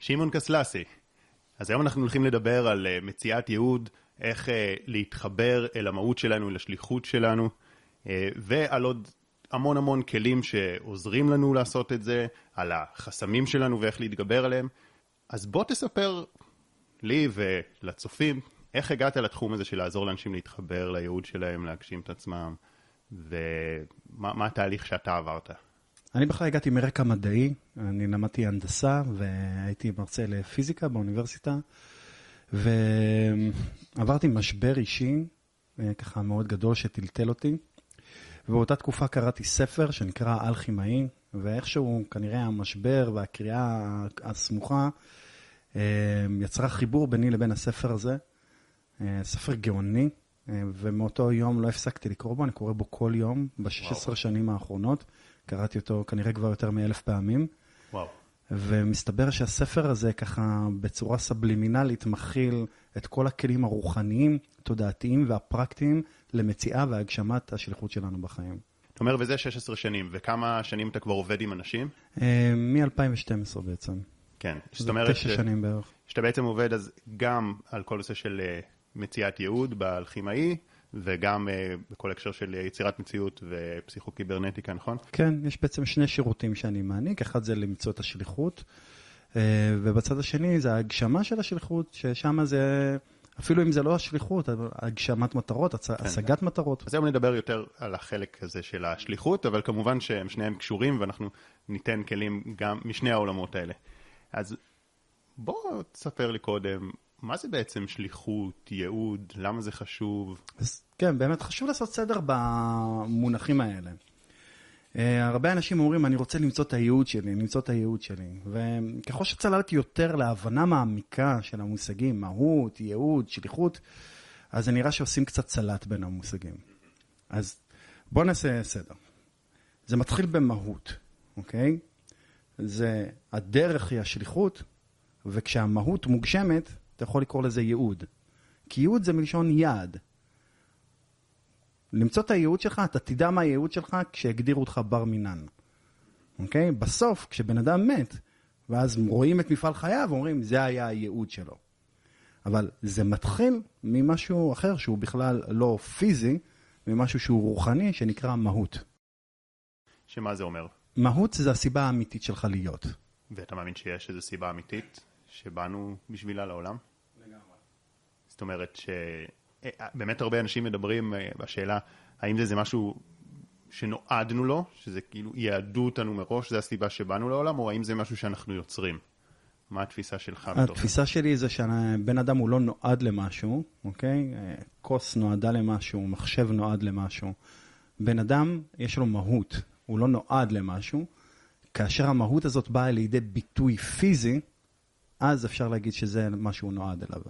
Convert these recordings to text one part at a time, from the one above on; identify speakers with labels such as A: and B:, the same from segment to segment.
A: שמעון קסלסי. אז היום אנחנו הולכים לדבר על uh, מציאת ייעוד, איך uh, להתחבר אל המהות שלנו, לשליחות שלנו, uh, ועל עוד המון המון כלים שעוזרים לנו לעשות את זה, על החסמים שלנו ואיך להתגבר עליהם. אז בוא תספר לי ולצופים, איך הגעת לתחום הזה של לעזור לאנשים להתחבר לייעוד שלהם, להגשים את עצמם, ומה התהליך שאתה עברת?
B: אני בכלל הגעתי מרקע מדעי, אני למדתי הנדסה והייתי מרצה לפיזיקה באוניברסיטה, ועברתי משבר אישי, אה, ככה מאוד גדול שטלטל אותי. ובאותה תקופה קראתי ספר שנקרא אלכימאי, ואיכשהו כנראה המשבר והקריאה הסמוכה אה, יצרה חיבור ביני לבין הספר הזה. אה, ספר גאוני, ומאותו יום לא הפסקתי לקרוא בו, אני קורא בו כל יום, ב-16 שנים האחרונות. קראתי אותו כנראה כבר יותר מאלף פעמים.
A: וואו.
B: ומסתבר שהספר הזה ככה בצורה סבלימינלית מכיל את כל הכלים הרוחניים, תודעתיים והפרקטיים למציאה והגשמת השליחות שלנו בחיים.
A: אתה אומר, וזה 16 שנים, וכמה שנים אתה כבר עובד עם אנשים?
B: אה, מ-2012 בעצם.
A: כן,
B: זאת אומרת... תשע שנים בערך.
A: שאתה בעצם עובד אז גם על כל נושא של אה, מציאת ייעוד באלכימאי, וגם uh, בכל הקשר של יצירת מציאות ופסיכוקיברנטיקה, נכון?
B: כן, יש בעצם שני שירותים שאני מעניק, אחד זה למצוא את השליחות, uh, ובצד השני זה ההגשמה של השליחות, ששם זה... אפילו אם זה לא השליחות, הגשמת מטרות, הצ... כן. השגת מטרות.
A: אז היום נדבר יותר על החלק הזה של השליחות, אבל כמובן שהם שניהם קשורים ואנחנו ניתן כלים גם משני העולמות האלה. אז בוא תספר לי קודם, מה זה בעצם שליחות, ייעוד, למה זה חשוב?
B: אז כן, באמת חשוב לעשות סדר במונחים האלה. Uh, הרבה אנשים אומרים, אני רוצה למצוא את הייעוד שלי, למצוא את הייעוד שלי. וככל שצללתי יותר להבנה מעמיקה של המושגים, מהות, ייעוד, שליחות, אז זה נראה שעושים קצת סלט בין המושגים. אז בואו נעשה סדר. זה מתחיל במהות, אוקיי? זה, הדרך היא השליחות, וכשהמהות מוגשמת, אתה יכול לקרוא לזה ייעוד. כי ייעוד זה מלשון יעד. למצוא את הייעוד שלך, אתה תדע מה הייעוד שלך כשהגדירו אותך בר מינן. אוקיי? בסוף, כשבן אדם מת, ואז רואים את מפעל חייו ואומרים, זה היה הייעוד שלו. אבל זה מתחיל ממשהו אחר שהוא בכלל לא פיזי, ממשהו שהוא רוחני, שנקרא מהות.
A: שמה זה אומר?
B: מהות זה הסיבה האמיתית שלך להיות.
A: ואתה מאמין שיש איזו סיבה אמיתית שבאנו בשבילה לעולם? זאת אומרת שבאמת הרבה אנשים מדברים אה, בשאלה האם זה, זה משהו שנועדנו לו, שזה כאילו יעדו אותנו מראש, זה הסיבה שבאנו לעולם, או האם זה משהו שאנחנו יוצרים? מה התפיסה שלך?
B: התפיסה שלי זה שבן אדם הוא לא נועד למשהו, אוקיי? כוס נועדה למשהו, מחשב נועד למשהו. בן אדם, יש לו מהות, הוא לא נועד למשהו. כאשר המהות הזאת באה לידי ביטוי פיזי, אז אפשר להגיד שזה מה שהוא נועד אליו.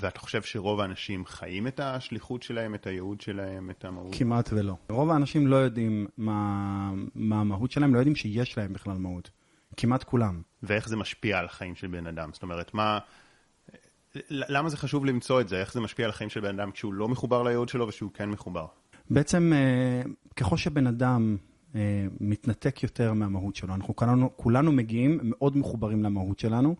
A: ואתה חושב שרוב האנשים חיים את השליחות שלהם, את הייעוד שלהם, את המהות?
B: כמעט ולא. רוב האנשים לא יודעים מה, מה המהות שלהם, לא יודעים שיש להם בכלל מהות. כמעט כולם.
A: ואיך זה משפיע על החיים של בן אדם? זאת אומרת, מה... למה זה חשוב למצוא את זה? איך זה משפיע על החיים של בן אדם כשהוא לא מחובר לייעוד שלו ושהוא כן מחובר?
B: בעצם, אה, ככל שבן אדם אה, מתנתק יותר מהמהות שלו, אנחנו כולנו, כולנו מגיעים מאוד מחוברים למהות שלנו.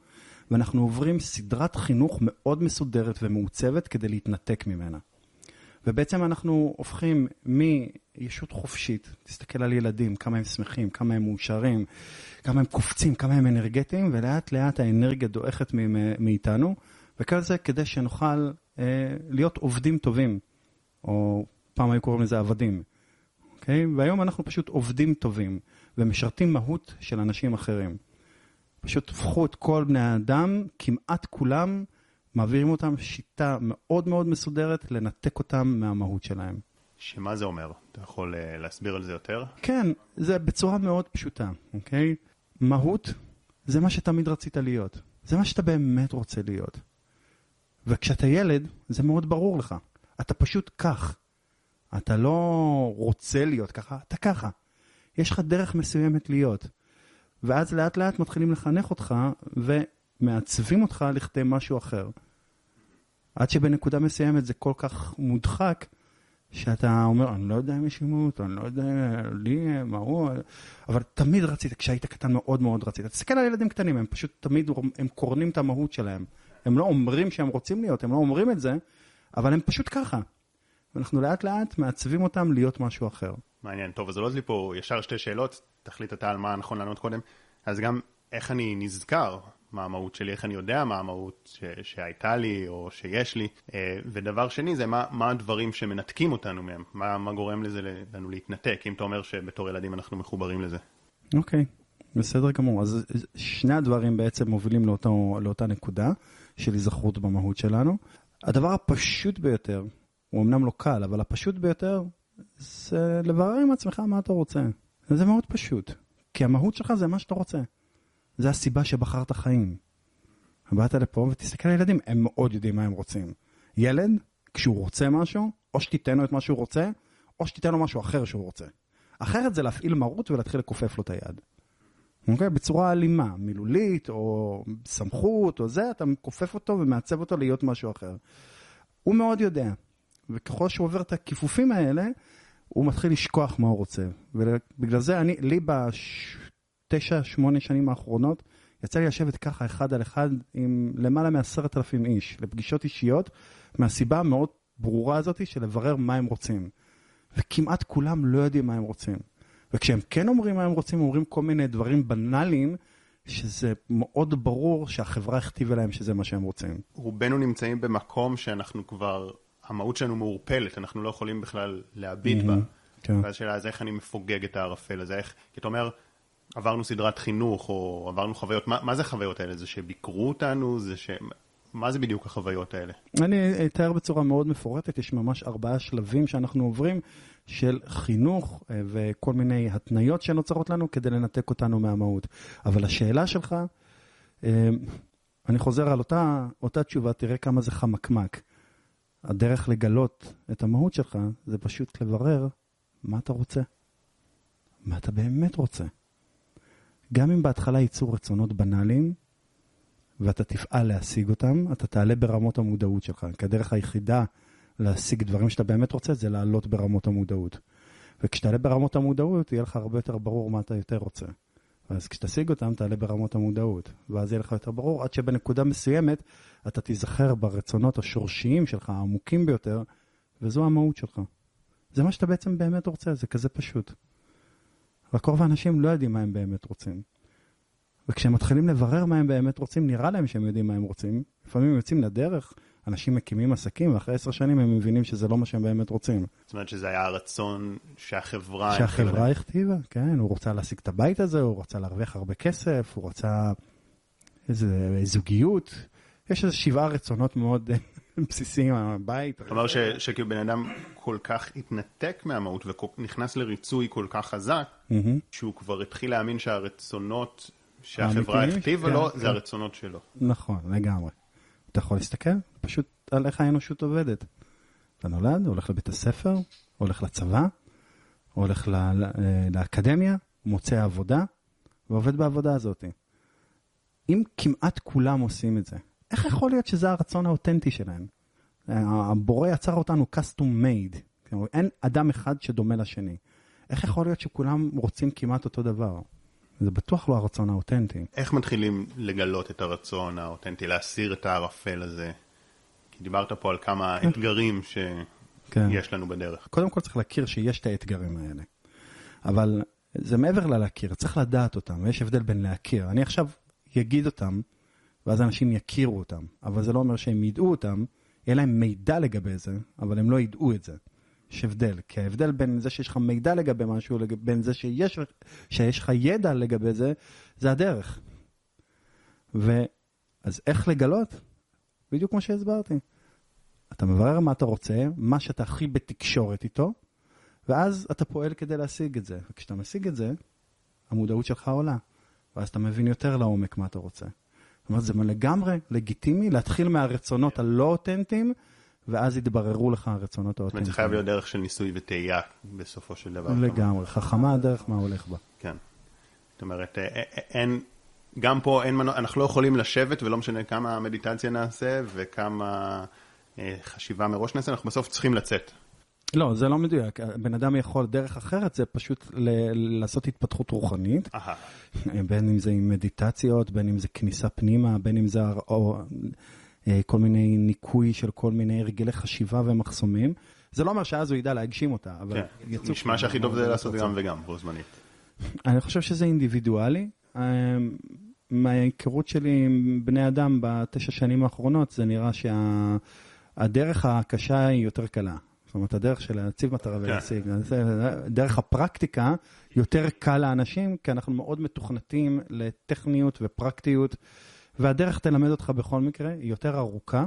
B: ואנחנו עוברים סדרת חינוך מאוד מסודרת ומעוצבת כדי להתנתק ממנה. ובעצם אנחנו הופכים מישות חופשית, תסתכל על ילדים, כמה הם שמחים, כמה הם מאושרים, כמה הם קופצים, כמה הם אנרגטיים, ולאט לאט האנרגיה דועכת מאיתנו, וכל זה כדי שנוכל אה, להיות עובדים טובים, או פעם היו קוראים לזה עבדים, אוקיי? והיום אנחנו פשוט עובדים טובים, ומשרתים מהות של אנשים אחרים. פשוט הפכו את כל בני האדם, כמעט כולם, מעבירים אותם שיטה מאוד מאוד מסודרת לנתק אותם מהמהות שלהם.
A: שמה זה אומר? אתה יכול uh, להסביר על זה יותר?
B: כן, זה בצורה מאוד פשוטה, אוקיי? מהות זה מה שתמיד רצית להיות. זה מה שאתה באמת רוצה להיות. וכשאתה ילד, זה מאוד ברור לך. אתה פשוט כך. אתה לא רוצה להיות ככה, אתה ככה. יש לך דרך מסוימת להיות. ואז לאט לאט מתחילים לחנך אותך ומעצבים אותך לכדי משהו אחר. עד שבנקודה מסוימת זה כל כך מודחק, שאתה אומר, אני לא יודע אם יש עימות, אני לא יודע, לי, מה הוא, אבל תמיד רצית, כשהיית קטן מאוד מאוד רצית. תסתכל על ילדים קטנים, הם פשוט תמיד, הם קורנים את המהות שלהם. הם לא אומרים שהם רוצים להיות, הם לא אומרים את זה, אבל הם פשוט ככה. ואנחנו לאט לאט מעצבים אותם להיות משהו אחר.
A: מעניין, טוב, אז עולות לי פה ישר שתי שאלות, תחליט אתה על מה נכון לענות קודם. אז גם, איך אני נזכר מה המהות שלי, איך אני יודע מה המהות ש- שהייתה לי או שיש לי. אה, ודבר שני זה מה, מה הדברים שמנתקים אותנו מהם, מה, מה גורם לזה לנו להתנתק, אם אתה אומר שבתור ילדים אנחנו מחוברים לזה.
B: אוקיי, okay, בסדר גמור. אז שני הדברים בעצם מובילים לאותו, לאותה נקודה של היזכרות במהות שלנו. הדבר הפשוט ביותר, הוא אמנם לא קל, אבל הפשוט ביותר זה לברר עם עצמך מה אתה רוצה. זה מאוד פשוט, כי המהות שלך זה מה שאתה רוצה. זה הסיבה שבחרת חיים. באת לפה ותסתכל על ילדים, הם מאוד יודעים מה הם רוצים. ילד, כשהוא רוצה משהו, או שתיתן לו את מה שהוא רוצה, או שתיתן לו משהו אחר שהוא רוצה. אחרת זה להפעיל מרות ולהתחיל לכופף לו את היד. אוקיי? בצורה אלימה, מילולית, או סמכות, או זה, אתה מכופף אותו ומעצב אותו להיות משהו אחר. הוא מאוד יודע, וככל שהוא עובר את הכיפופים האלה, הוא מתחיל לשכוח מה הוא רוצה. ובגלל זה אני, לי בש... תשע, שמונה שנים האחרונות, יצא לי לשבת ככה אחד על אחד עם למעלה מעשרת אלפים איש, לפגישות אישיות, מהסיבה המאוד ברורה הזאת של לברר מה הם רוצים. וכמעט כולם לא יודעים מה הם רוצים. וכשהם כן אומרים מה הם רוצים, אומרים כל מיני דברים בנאליים, שזה מאוד ברור שהחברה הכתיבה להם שזה מה שהם רוצים.
A: רובנו נמצאים במקום שאנחנו כבר, המהות שלנו מעורפלת, אנחנו לא יכולים בכלל להביט mm-hmm, בה. כן. ואז השאלה זה איך אני מפוגג את הערפל הזה, איך, כי אתה אומר, עברנו סדרת חינוך, או עברנו חוויות, מה, מה זה החוויות האלה? זה שביקרו אותנו? זה ש... מה זה בדיוק החוויות האלה?
B: אני אתאר בצורה מאוד מפורטת, יש ממש ארבעה שלבים שאנחנו עוברים של חינוך אה, וכל מיני התניות שנוצרות לנו כדי לנתק אותנו מהמהות. אבל השאלה שלך, אה, אני חוזר על אותה, אותה תשובה, תראה כמה זה חמקמק. הדרך לגלות את המהות שלך זה פשוט לברר מה אתה רוצה. מה אתה באמת רוצה. גם אם בהתחלה ייצאו רצונות בנאליים, ואתה תפעל להשיג אותם, אתה תעלה ברמות המודעות שלך. כי הדרך היחידה להשיג דברים שאתה באמת רוצה, זה לעלות ברמות המודעות. וכשתעלה ברמות המודעות, יהיה לך הרבה יותר ברור מה אתה יותר רוצה. אז כשתשיג אותם, תעלה ברמות המודעות. ואז יהיה לך יותר ברור, עד שבנקודה מסוימת, אתה תיזכר ברצונות השורשיים שלך, העמוקים ביותר, וזו המהות שלך. זה מה שאתה בעצם באמת רוצה, זה כזה פשוט. רק רוב האנשים לא יודעים מה הם באמת רוצים. וכשהם מתחילים לברר מה הם באמת רוצים, נראה להם שהם יודעים מה הם רוצים. לפעמים הם יוצאים לדרך, אנשים מקימים עסקים, ואחרי עשר שנים הם מבינים שזה לא מה שהם באמת רוצים.
A: זאת אומרת שזה היה הרצון שהחברה...
B: שהחברה הכתיבה, כן. הוא רוצה להשיג את הבית הזה, הוא רוצה להרוויח הרבה כסף, הוא רוצה איזה זוגיות. יש איזה שבעה רצונות מאוד בסיסיים, הבית.
A: זאת אומרת שכאילו בן אדם כל כך התנתק מהמהות ונכנס לריצוי כל כך חזק, שהוא כבר התחיל להאמין שהרצונות שהחברה הכתיבה לו, כן, זה כן. הרצונות שלו.
B: נכון, לגמרי. אתה יכול להסתכל פשוט על איך האנושות עובדת. אתה נולד, הולך לבית הספר, הולך לצבא, הולך אה, לאקדמיה, מוצא עבודה, ועובד בעבודה הזאת. אם כמעט כולם עושים את זה, איך יכול להיות שזה הרצון האותנטי שלהם? הבורא יצר אותנו custom made, אין אדם אחד שדומה לשני. איך יכול להיות שכולם רוצים כמעט אותו דבר? זה בטוח לא הרצון האותנטי.
A: איך מתחילים לגלות את הרצון האותנטי, להסיר את הערפל הזה? דיברת פה על כמה כן. אתגרים. שיש כן. לנו בדרך.
B: קודם כל צריך להכיר שיש את האתגרים האלה. אבל זה מעבר ללהכיר, צריך לדעת אותם, ויש הבדל בין להכיר. אני עכשיו אגיד אותם, ואז אנשים יכירו אותם, אבל זה לא אומר שהם ידעו אותם, יהיה להם מידע לגבי זה, אבל הם לא ידעו את זה. יש הבדל, כי ההבדל בין זה שיש לך מידע לגבי משהו, בין זה שיש, שיש לך ידע לגבי זה, זה הדרך. ואז איך לגלות? בדיוק כמו שהסברתי. אתה מברר מה אתה רוצה, מה שאתה הכי בתקשורת איתו, ואז אתה פועל כדי להשיג את זה. וכשאתה משיג את זה, המודעות שלך עולה, ואז אתה מבין יותר לעומק מה אתה רוצה. זאת אומרת, זה לגמרי לגיטימי להתחיל מהרצונות הלא אותנטיים, ואז יתבררו לך הרצונות האותנטיים.
A: זה חייב להיות דרך של ניסוי וטעייה בסופו של דבר.
B: לגמרי, חכמה הדרך מה הולך בה.
A: כן. זאת אומרת, אין, גם פה אין מנוע, אנחנו לא יכולים לשבת ולא משנה כמה מדיטציה נעשה וכמה אה, חשיבה מראש נעשה, אנחנו בסוף צריכים לצאת.
B: לא, זה לא מדויק. בן אדם יכול, דרך אחרת זה פשוט ל- לעשות התפתחות רוחנית,
A: אהה,
B: בין אם זה עם מדיטציות, בין אם זה כניסה פנימה, בין אם זה או, אה, כל מיני ניקוי של כל מיני הרגלי חשיבה ומחסומים. זה לא אומר שאז הוא ידע להגשים אותה, אבל
A: כן.
B: יצאו...
A: נשמע שהכי טוב זה לעשות גם וגם, בו זמנית.
B: אני חושב שזה אינדיבידואלי. אה, מההיכרות שלי עם בני אדם בתשע שנים האחרונות, זה נראה שהדרך הקשה היא יותר קלה. זאת אומרת, הדרך של להציב מטרה ולהשיג. זה- דרך הפרקטיקה יותר קל לאנשים, כי אנחנו מאוד מתוכנתים לטכניות ופרקטיות, והדרך תלמד אותך בכל מקרה, היא יותר ארוכה,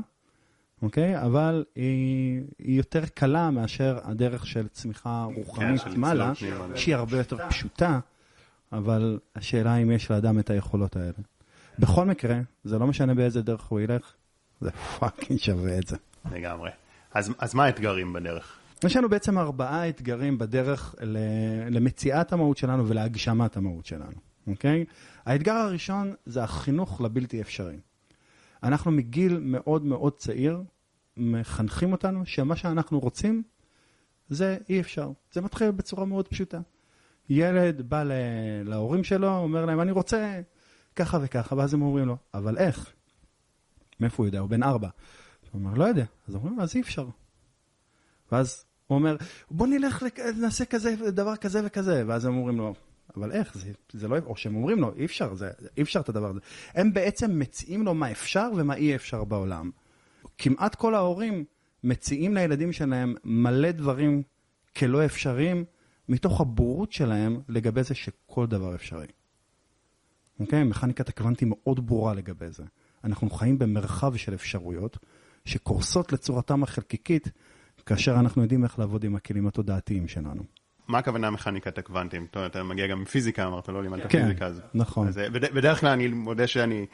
B: אוקיי? אבל היא, היא יותר קלה מאשר הדרך של צמיחה רוחנית
A: של
B: מעלה. שהיא הרבה יותר פשוטה, אבל השאלה אם יש לאדם את היכולות האלה. בכל מקרה, זה לא משנה באיזה דרך הוא ילך, זה פאקינג שווה את זה.
A: לגמרי. אז אז מה האתגרים בדרך?
B: יש לנו בעצם ארבעה אתגרים בדרך למציאת המהות שלנו ולהגשמת המהות שלנו, אוקיי? האתגר הראשון זה החינוך לבלתי אפשרי. אנחנו מגיל מאוד מאוד צעיר מחנכים אותנו שמה שאנחנו רוצים זה אי אפשר. זה מתחיל בצורה מאוד פשוטה. ילד בא להורים שלו, אומר להם, אני רוצה ככה וככה, ואז הם אומרים לו, אבל איך? מאיפה הוא יודע? הוא בן ארבע. הוא אומר, לא יודע. אז אומרים לו, אז אי אפשר. ואז הוא אומר, בוא נלך, נעשה כזה, דבר כזה וכזה, ואז הם אומרים לו, אבל איך, זה, זה לא, או שהם אומרים לו, אי אפשר, זה, אי אפשר את הדבר הזה. הם בעצם מציעים לו מה אפשר ומה אי אפשר בעולם. כמעט כל ההורים מציעים לילדים שלהם מלא דברים כלא אפשריים, מתוך הבורות שלהם לגבי זה שכל דבר אפשרי. אוקיי? מכניקת הקוונטים מאוד ברורה לגבי זה. אנחנו חיים במרחב של אפשרויות שקורסות לצורתם החלקיקית, כאשר אנחנו יודעים איך לעבוד עם הכלים התודעתיים שלנו.
A: מה הכוונה מכניקת הקוונטים? אתה, אתה מגיע גם מפיזיקה, אמרת, לא לימדת
B: כן,
A: פיזיקה. אז,
B: נכון.
A: אז אה, בד, בדרך כלל אני מודה שאני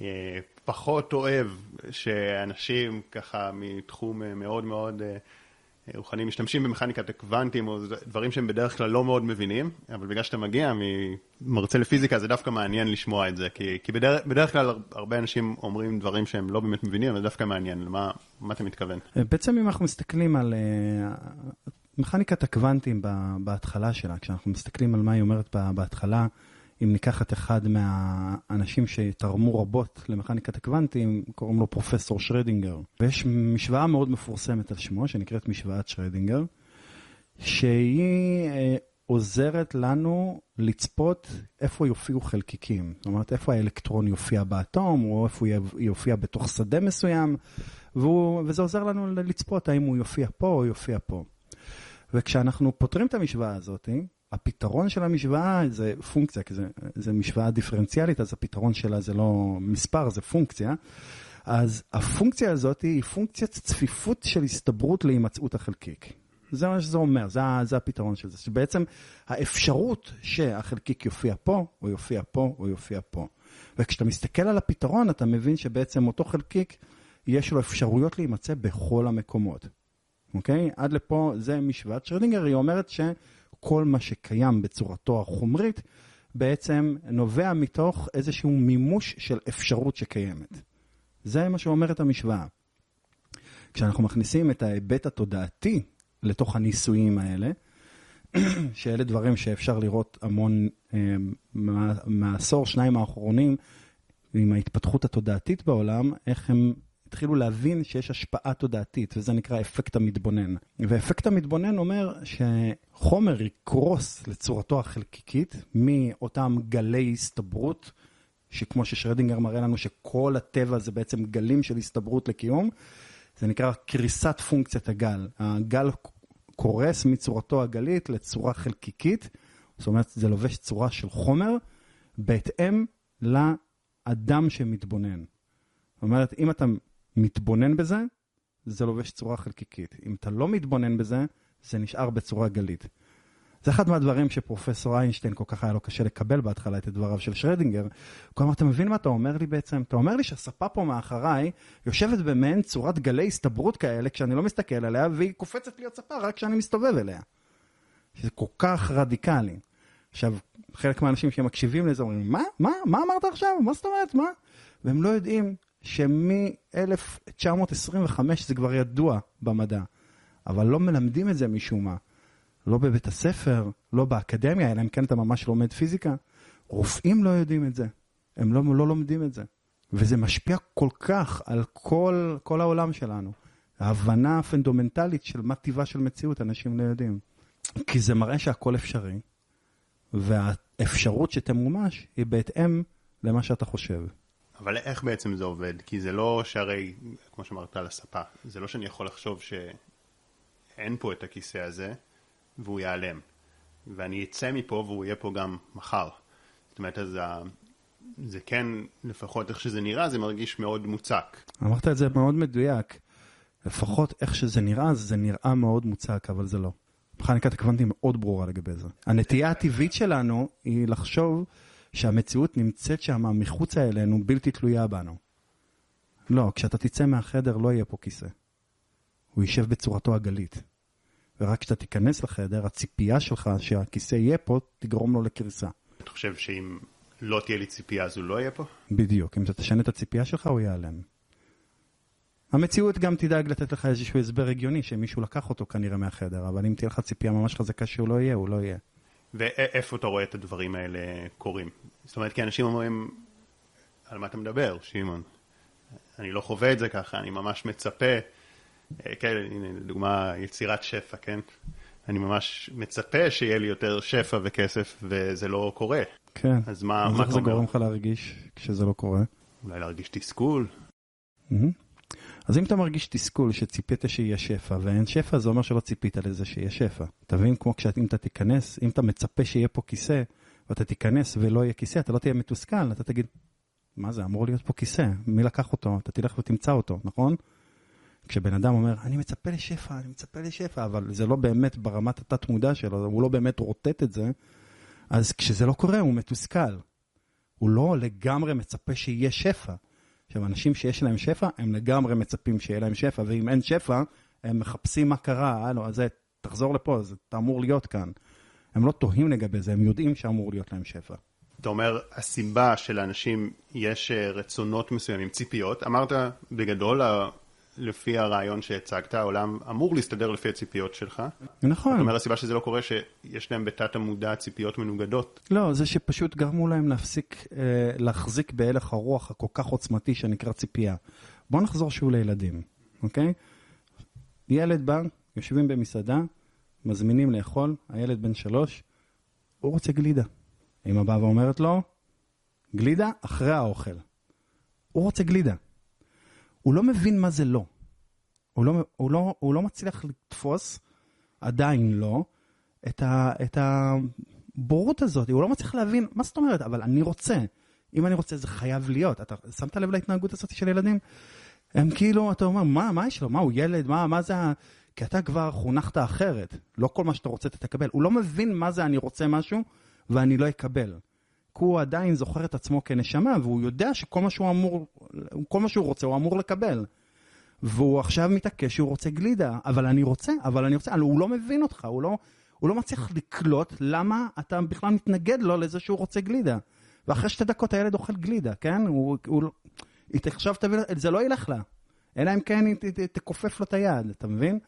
A: אה, פחות אוהב שאנשים ככה מתחום אה, מאוד מאוד אה, רוחני משתמשים במכניקת הקוונטים, או דברים שהם בדרך כלל לא מאוד מבינים, אבל בגלל שאתה מגיע ממרצה לפיזיקה, זה דווקא מעניין לשמוע את זה, כי, כי בדרך, בדרך כלל הרבה אנשים אומרים דברים שהם לא באמת מבינים, זה דווקא מעניין, למה מה אתה מתכוון?
B: בעצם אם אנחנו מסתכלים על אה, מכניקת הקוונטים בהתחלה שלה, כשאנחנו מסתכלים על מה היא אומרת בהתחלה, אם ניקח את אחד מהאנשים שתרמו רבות למכניקת הקוונטים, קוראים לו פרופסור שרדינגר. ויש משוואה מאוד מפורסמת על שמו, שנקראת משוואת שרדינגר, שהיא אה, עוזרת לנו לצפות איפה יופיעו חלקיקים. זאת אומרת, איפה האלקטרון יופיע באטום, או איפה הוא יופיע בתוך שדה מסוים, והוא, וזה עוזר לנו לצפות האם הוא יופיע פה או יופיע פה. וכשאנחנו פותרים את המשוואה הזאת, הפתרון של המשוואה זה פונקציה, כי זה, זה משוואה דיפרנציאלית, אז הפתרון שלה זה לא מספר, זה פונקציה. אז הפונקציה הזאת היא פונקציית צפיפות של הסתברות להימצאות החלקיק. זה מה שזה אומר, זה, זה הפתרון של זה. שבעצם האפשרות שהחלקיק יופיע פה, או יופיע פה, או יופיע פה. וכשאתה מסתכל על הפתרון, אתה מבין שבעצם אותו חלקיק, יש לו אפשרויות להימצא בכל המקומות. אוקיי? עד לפה זה משוואת שרדינגר, היא אומרת שכל מה שקיים בצורתו החומרית, בעצם נובע מתוך איזשהו מימוש של אפשרות שקיימת. זה מה שאומרת המשוואה. כשאנחנו מכניסים את ההיבט התודעתי לתוך הניסויים האלה, שאלה דברים שאפשר לראות המון אה, מה- מהעשור, שניים האחרונים, עם ההתפתחות התודעתית בעולם, איך הם התחילו להבין שיש השפעה תודעתית, וזה נקרא אפקט המתבונן. ואפקט המתבונן אומר שחומר יקרוס לצורתו החלקיקית מאותם גלי הסתברות, שכמו ששרדינגר מראה לנו שכל הטבע זה בעצם גלים של הסתברות לקיום, זה נקרא קריסת פונקציית הגל. הגל קורס מצורתו הגלית לצורה חלקיקית, זאת אומרת זה לובש צורה של חומר, בהתאם לאדם שמתבונן. זאת אומרת, אם אתה מתבונן בזה, זה לובש צורה חלקיקית. אם אתה לא מתבונן בזה, זה נשאר בצורה גלית. זה אחד מהדברים שפרופסור איינשטיין כל כך היה לו קשה לקבל בהתחלה את דבריו של שרדינגר. הוא אמר, אתה מבין מה אתה אומר לי בעצם? אתה אומר לי שהספה פה מאחריי יושבת במעין צורת גלי הסתברות כאלה כשאני לא מסתכל עליה, והיא קופצת להיות ספה רק כשאני מסתובב אליה. שזה כל כך רדיקלי. עכשיו, חלק מהאנשים שמקשיבים לזה אומרים, מה? מה? מה אמרת עכשיו? מה זאת אומרת? מה? והם לא יודעים שמ-1925 זה כבר ידוע במדע. אבל לא מלמדים את זה משום מה. לא בבית הספר, לא באקדמיה, אלא אם כן אתה ממש לומד פיזיקה. רופאים לא יודעים את זה, הם לא, לא לומדים את זה. וזה משפיע כל כך על כל, כל העולם שלנו. ההבנה הפונדומנטלית של מה טיבה של מציאות, אנשים לא יודעים. כי זה מראה שהכל אפשרי, והאפשרות שתמומש היא בהתאם למה שאתה חושב.
A: אבל איך בעצם זה עובד? כי זה לא שהרי, כמו שאמרת על הספה, זה לא שאני יכול לחשוב שאין פה את הכיסא הזה, והוא ייעלם. ואני אצא מפה והוא יהיה פה גם מחר. זאת אומרת, אז זה כן, לפחות איך שזה נראה, זה מרגיש מאוד מוצק.
B: אמרת את זה מאוד מדויק. לפחות איך שזה נראה, זה נראה מאוד מוצק, אבל זה לא. מכניקת הקוונטים מאוד ברורה לגבי זה. הנטייה הטבעית שלנו היא לחשוב שהמציאות נמצאת שם מחוצה אלינו, בלתי תלויה בנו. לא, כשאתה תצא מהחדר לא יהיה פה כיסא. הוא יישב בצורתו הגלית. ורק כשאתה תיכנס לחדר, הציפייה שלך שהכיסא יהיה פה, תגרום לו לקריסה.
A: אתה חושב שאם לא תהיה לי ציפייה אז הוא לא יהיה פה?
B: בדיוק, אם אתה תשנה את הציפייה שלך, הוא ייעלם. המציאות גם תדאג לתת לך איזשהו הסבר הגיוני שמישהו לקח אותו כנראה מהחדר, אבל אם תהיה לך ציפייה ממש חזקה שהוא לא יהיה, הוא לא יהיה.
A: ואיפה אתה רואה את הדברים האלה קורים? זאת אומרת, כי אנשים אומרים, על מה אתה מדבר, שמעון? אני לא חווה את זה ככה, אני ממש מצפה, אה, כן, הנה, לדוגמה, יצירת שפע, כן? אני ממש מצפה שיהיה לי יותר שפע וכסף, וזה לא קורה.
B: כן.
A: אז מה, מה
B: איך זה גורם לך להרגיש כשזה לא קורה?
A: אולי להרגיש תסכול?
B: Mm-hmm. אז אם אתה מרגיש תסכול שציפית שיהיה שפע ואין שפע, זה אומר שלא ציפית לזה שיהיה שפע. אתה מבין? כמו כשאם אתה תיכנס, אם אתה מצפה שיהיה פה כיסא, ואתה תיכנס ולא יהיה כיסא, אתה לא תהיה מתוסכל, אתה תגיד, מה זה, אמור להיות פה כיסא, מי לקח אותו? אתה תלך ותמצא אותו, נכון? כשבן אדם אומר, אני מצפה לשפע, אני מצפה לשפע, אבל זה לא באמת ברמת התת-מודע שלו, הוא לא באמת רוטט את זה, אז כשזה לא קורה, הוא מתוסכל. הוא לא לגמרי מצפה שיהיה שפע. עכשיו, אנשים שיש להם שפע, הם לגמרי מצפים שיהיה להם שפע, ואם אין שפע, הם מחפשים מה קרה, הלו, זה, תחזור לפה, אז אתה אמור להיות כאן. הם לא תוהים לגבי זה, הם יודעים שאמור להיות להם שפע.
A: אתה אומר, הסיבה שלאנשים יש אה, רצונות מסוימים, ציפיות, אמרת בגדול, לפי הרעיון שהצגת, העולם אמור להסתדר לפי הציפיות שלך.
B: נכון.
A: זאת אומרת, הסיבה שזה לא קורה, שיש להם בתת המודע ציפיות מנוגדות.
B: לא, זה שפשוט גרמו להם להפסיק, אה, להחזיק בהלך הרוח הכל כך עוצמתי שנקרא ציפייה. בואו נחזור שוב לילדים, אוקיי? ילד בא, יושבים במסעדה, מזמינים לאכול, הילד בן שלוש, הוא רוצה גלידה. אמא באה ואומרת לו, גלידה אחרי האוכל. הוא רוצה גלידה. הוא לא מבין מה זה לא. הוא לא, הוא לא, הוא לא מצליח לתפוס, עדיין לא, את, ה, את הבורות הזאת. הוא לא מצליח להבין, מה זאת אומרת? אבל אני רוצה. אם אני רוצה, זה חייב להיות. אתה שמת לב להתנהגות הזאת של ילדים? הם כאילו, אתה אומר, מה, מה יש לו? מה, הוא ילד? מה, מה זה ה... כי אתה כבר חונכת אחרת. לא כל מה שאתה רוצה אתה תקבל. הוא לא מבין מה זה אני רוצה משהו ואני לא אקבל. כי הוא עדיין זוכר את עצמו כנשמה, והוא יודע שכל מה שהוא אמור, כל מה שהוא רוצה הוא אמור לקבל. והוא עכשיו מתעקש שהוא רוצה גלידה, אבל אני רוצה, אבל אני רוצה, הוא לא מבין אותך, הוא לא, הוא לא מצליח לקלוט למה אתה בכלל מתנגד לו לזה שהוא רוצה גלידה. ואחרי שתי דקות הילד אוכל גלידה, כן? הוא, הוא, היא עכשיו תביא, זה לא ילך לה. אלא אם כן היא תכופף לו את היד, אתה מבין?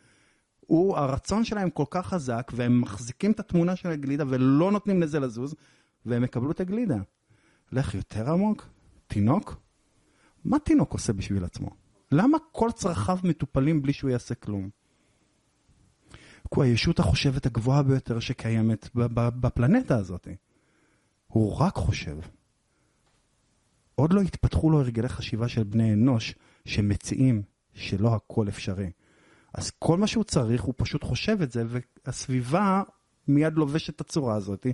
B: הוא, הרצון שלהם כל כך חזק, והם מחזיקים את התמונה של הגלידה ולא נותנים לזה לזוז, והם יקבלו את הגלידה. לך יותר עמוק, תינוק? מה תינוק עושה בשביל עצמו? למה כל צרכיו מטופלים בלי שהוא יעשה כלום? כי הוא הישות החושבת הגבוהה ביותר שקיימת בפלנטה הזאת. הוא רק חושב. עוד לא התפתחו לו הרגלי חשיבה של בני אנוש שמציעים שלא הכל אפשרי. אז כל מה שהוא צריך, הוא פשוט חושב את זה, והסביבה מיד לובשת את הצורה הזאת,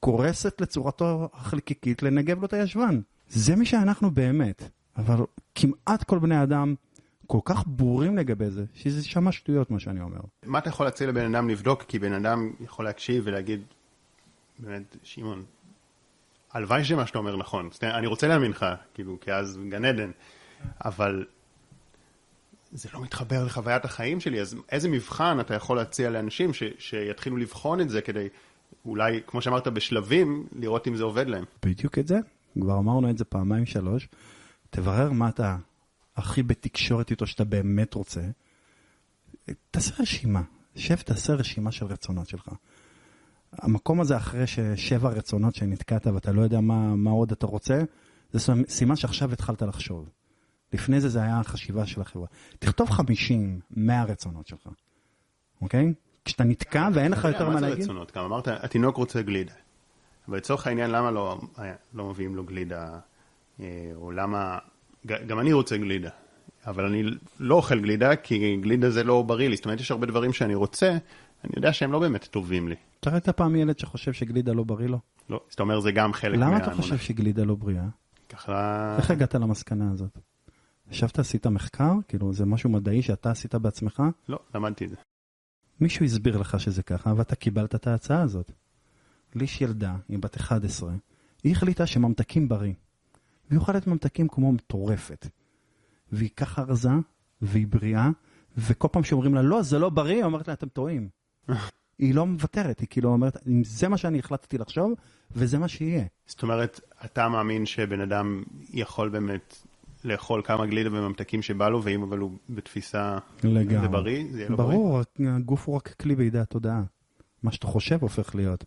B: קורסת לצורתו החלקיקית לנגב לו את הישבן. זה מי שאנחנו באמת. אבל כמעט כל בני אדם כל כך ברורים לגבי זה, שזה שמע שטויות מה שאני אומר.
A: מה אתה יכול להציע לבן אדם לבדוק? כי בן אדם יכול להקשיב ולהגיד, באמת, שמעון, הלוואי שמה שאתה אומר נכון. אני רוצה להאמין לך, כאילו, כי אז גן עדן, אבל זה לא מתחבר לחוויית החיים שלי, אז איזה מבחן אתה יכול להציע לאנשים ש, שיתחילו לבחון את זה כדי, אולי, כמו שאמרת, בשלבים, לראות אם זה עובד להם.
B: בדיוק את זה, כבר אמרנו את זה פעמיים שלוש. תברר מה אתה הכי בתקשורת איתו שאתה באמת רוצה. תעשה רשימה, שב, תעשה רשימה של רצונות שלך. המקום הזה אחרי ששבע רצונות שנתקעת ואתה לא יודע מה, מה עוד אתה רוצה, זה סימן שעכשיו התחלת לחשוב. לפני זה זה היה החשיבה של החברה. תכתוב 50, 100 רצונות שלך, אוקיי? כשאתה נתקע ואין לך יותר מה להגיד.
A: מה זה רצונות? גם אמרת, התינוק רוצה גלידה. אבל לצורך העניין, למה לא, לא מביאים לו גלידה, אה, או למה, גם אני רוצה גלידה, אבל אני לא אוכל גלידה, כי גלידה זה לא בריא לי. זאת אומרת, יש הרבה דברים שאני רוצה, אני יודע שהם לא באמת טובים לי.
B: אתה ראית פעם ילד שחושב שגלידה לא בריא לו?
A: לא, זאת אומרת, זה גם חלק
B: מה... למה אתה חושב שגלידה לא בריאה?
A: ככה...
B: איך הגעת למסקנה הזאת? ישבת, עשית מחקר? כאילו, זה משהו מדעי שאתה עשית בעצמך?
A: לא, למדתי את זה.
B: מישהו הסביר לך שזה ככה, ואתה קיבלת את ההצעה הזאת. לי יש ילדה, היא בת 11, היא החליטה שממתקים בריא. והיא אוכלת ממתקים כמו מטורפת. והיא ככה רזה, והיא בריאה, וכל פעם שאומרים לה, לא, זה לא בריא, היא אומרת לה, אתם טועים. היא לא מוותרת, היא כאילו אומרת, אם זה מה שאני החלטתי לחשוב, וזה מה שיהיה.
A: זאת אומרת, אתה מאמין שבן אדם יכול באמת לאכול כמה גלידה וממתקים שבא לו, ואם אבל הוא בתפיסה לגמרי. זה בריא, זה יהיה לו
B: בריא? ברור, הגוף הוא רק כלי בידי התודעה. מה שאתה חושב הופך להיות.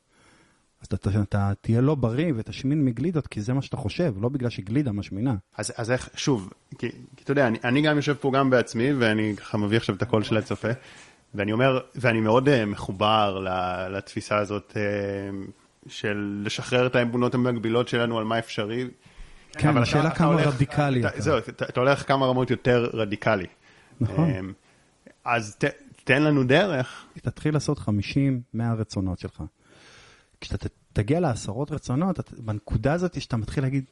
B: אז אתה, אתה, אתה תהיה לא בריא ותשמין מגלידות, כי זה מה שאתה חושב, לא בגלל שגלידה משמינה.
A: אז, אז איך, שוב, כי, כי אתה יודע, אני, אני גם יושב פה גם בעצמי, ואני ככה מביא עכשיו את הקול של הצופה, ואני אומר, ואני מאוד uh, מחובר לתפיסה הזאת uh, של לשחרר את האמונות המגבילות שלנו על מה אפשרי.
B: כן, השאלה כמה הולך, רדיקלי
A: אתה. זהו, אתה, אתה הולך כמה רמות יותר רדיקלי.
B: נכון. Um,
A: אז ת, תן לנו דרך.
B: תתחיל לעשות 50-100 רצונות שלך. כשאתה תגיע לעשרות רצונות, את, בנקודה הזאת שאתה מתחיל להגיד,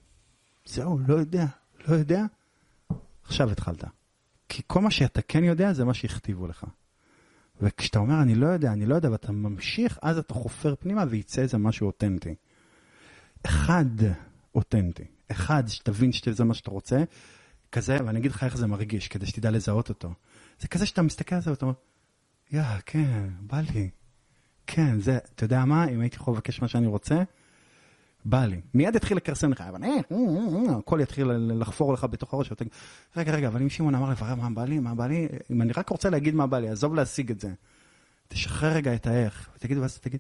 B: זהו, לא יודע, לא יודע, עכשיו התחלת. כי כל מה שאתה כן יודע זה מה שהכתיבו לך. וכשאתה אומר, אני לא יודע, אני לא יודע, ואתה ממשיך, אז אתה חופר פנימה וייצא איזה משהו אותנטי. אחד אותנטי, אחד שתבין שזה מה שאתה רוצה, כזה, ואני אגיד לך איך זה מרגיש, כדי שתדע לזהות אותו. זה כזה שאתה מסתכל על זה ואתה אומר, יא, כן, בא לי. כן, זה, אתה יודע מה, אם הייתי יכול לבקש מה שאני רוצה, בא לי. מיד יתחיל לכרסם לך, אבל אה, אה, אה, הכל יתחיל לחפור לך בתוך הראש. רגע, רגע, אבל אם שמעון אמר לברר מה בא לי, מה בא לי, אם אני רק רוצה להגיד מה בא לי, עזוב להשיג את זה. תשחרר רגע את האיך, ותגיד, ואז תגיד,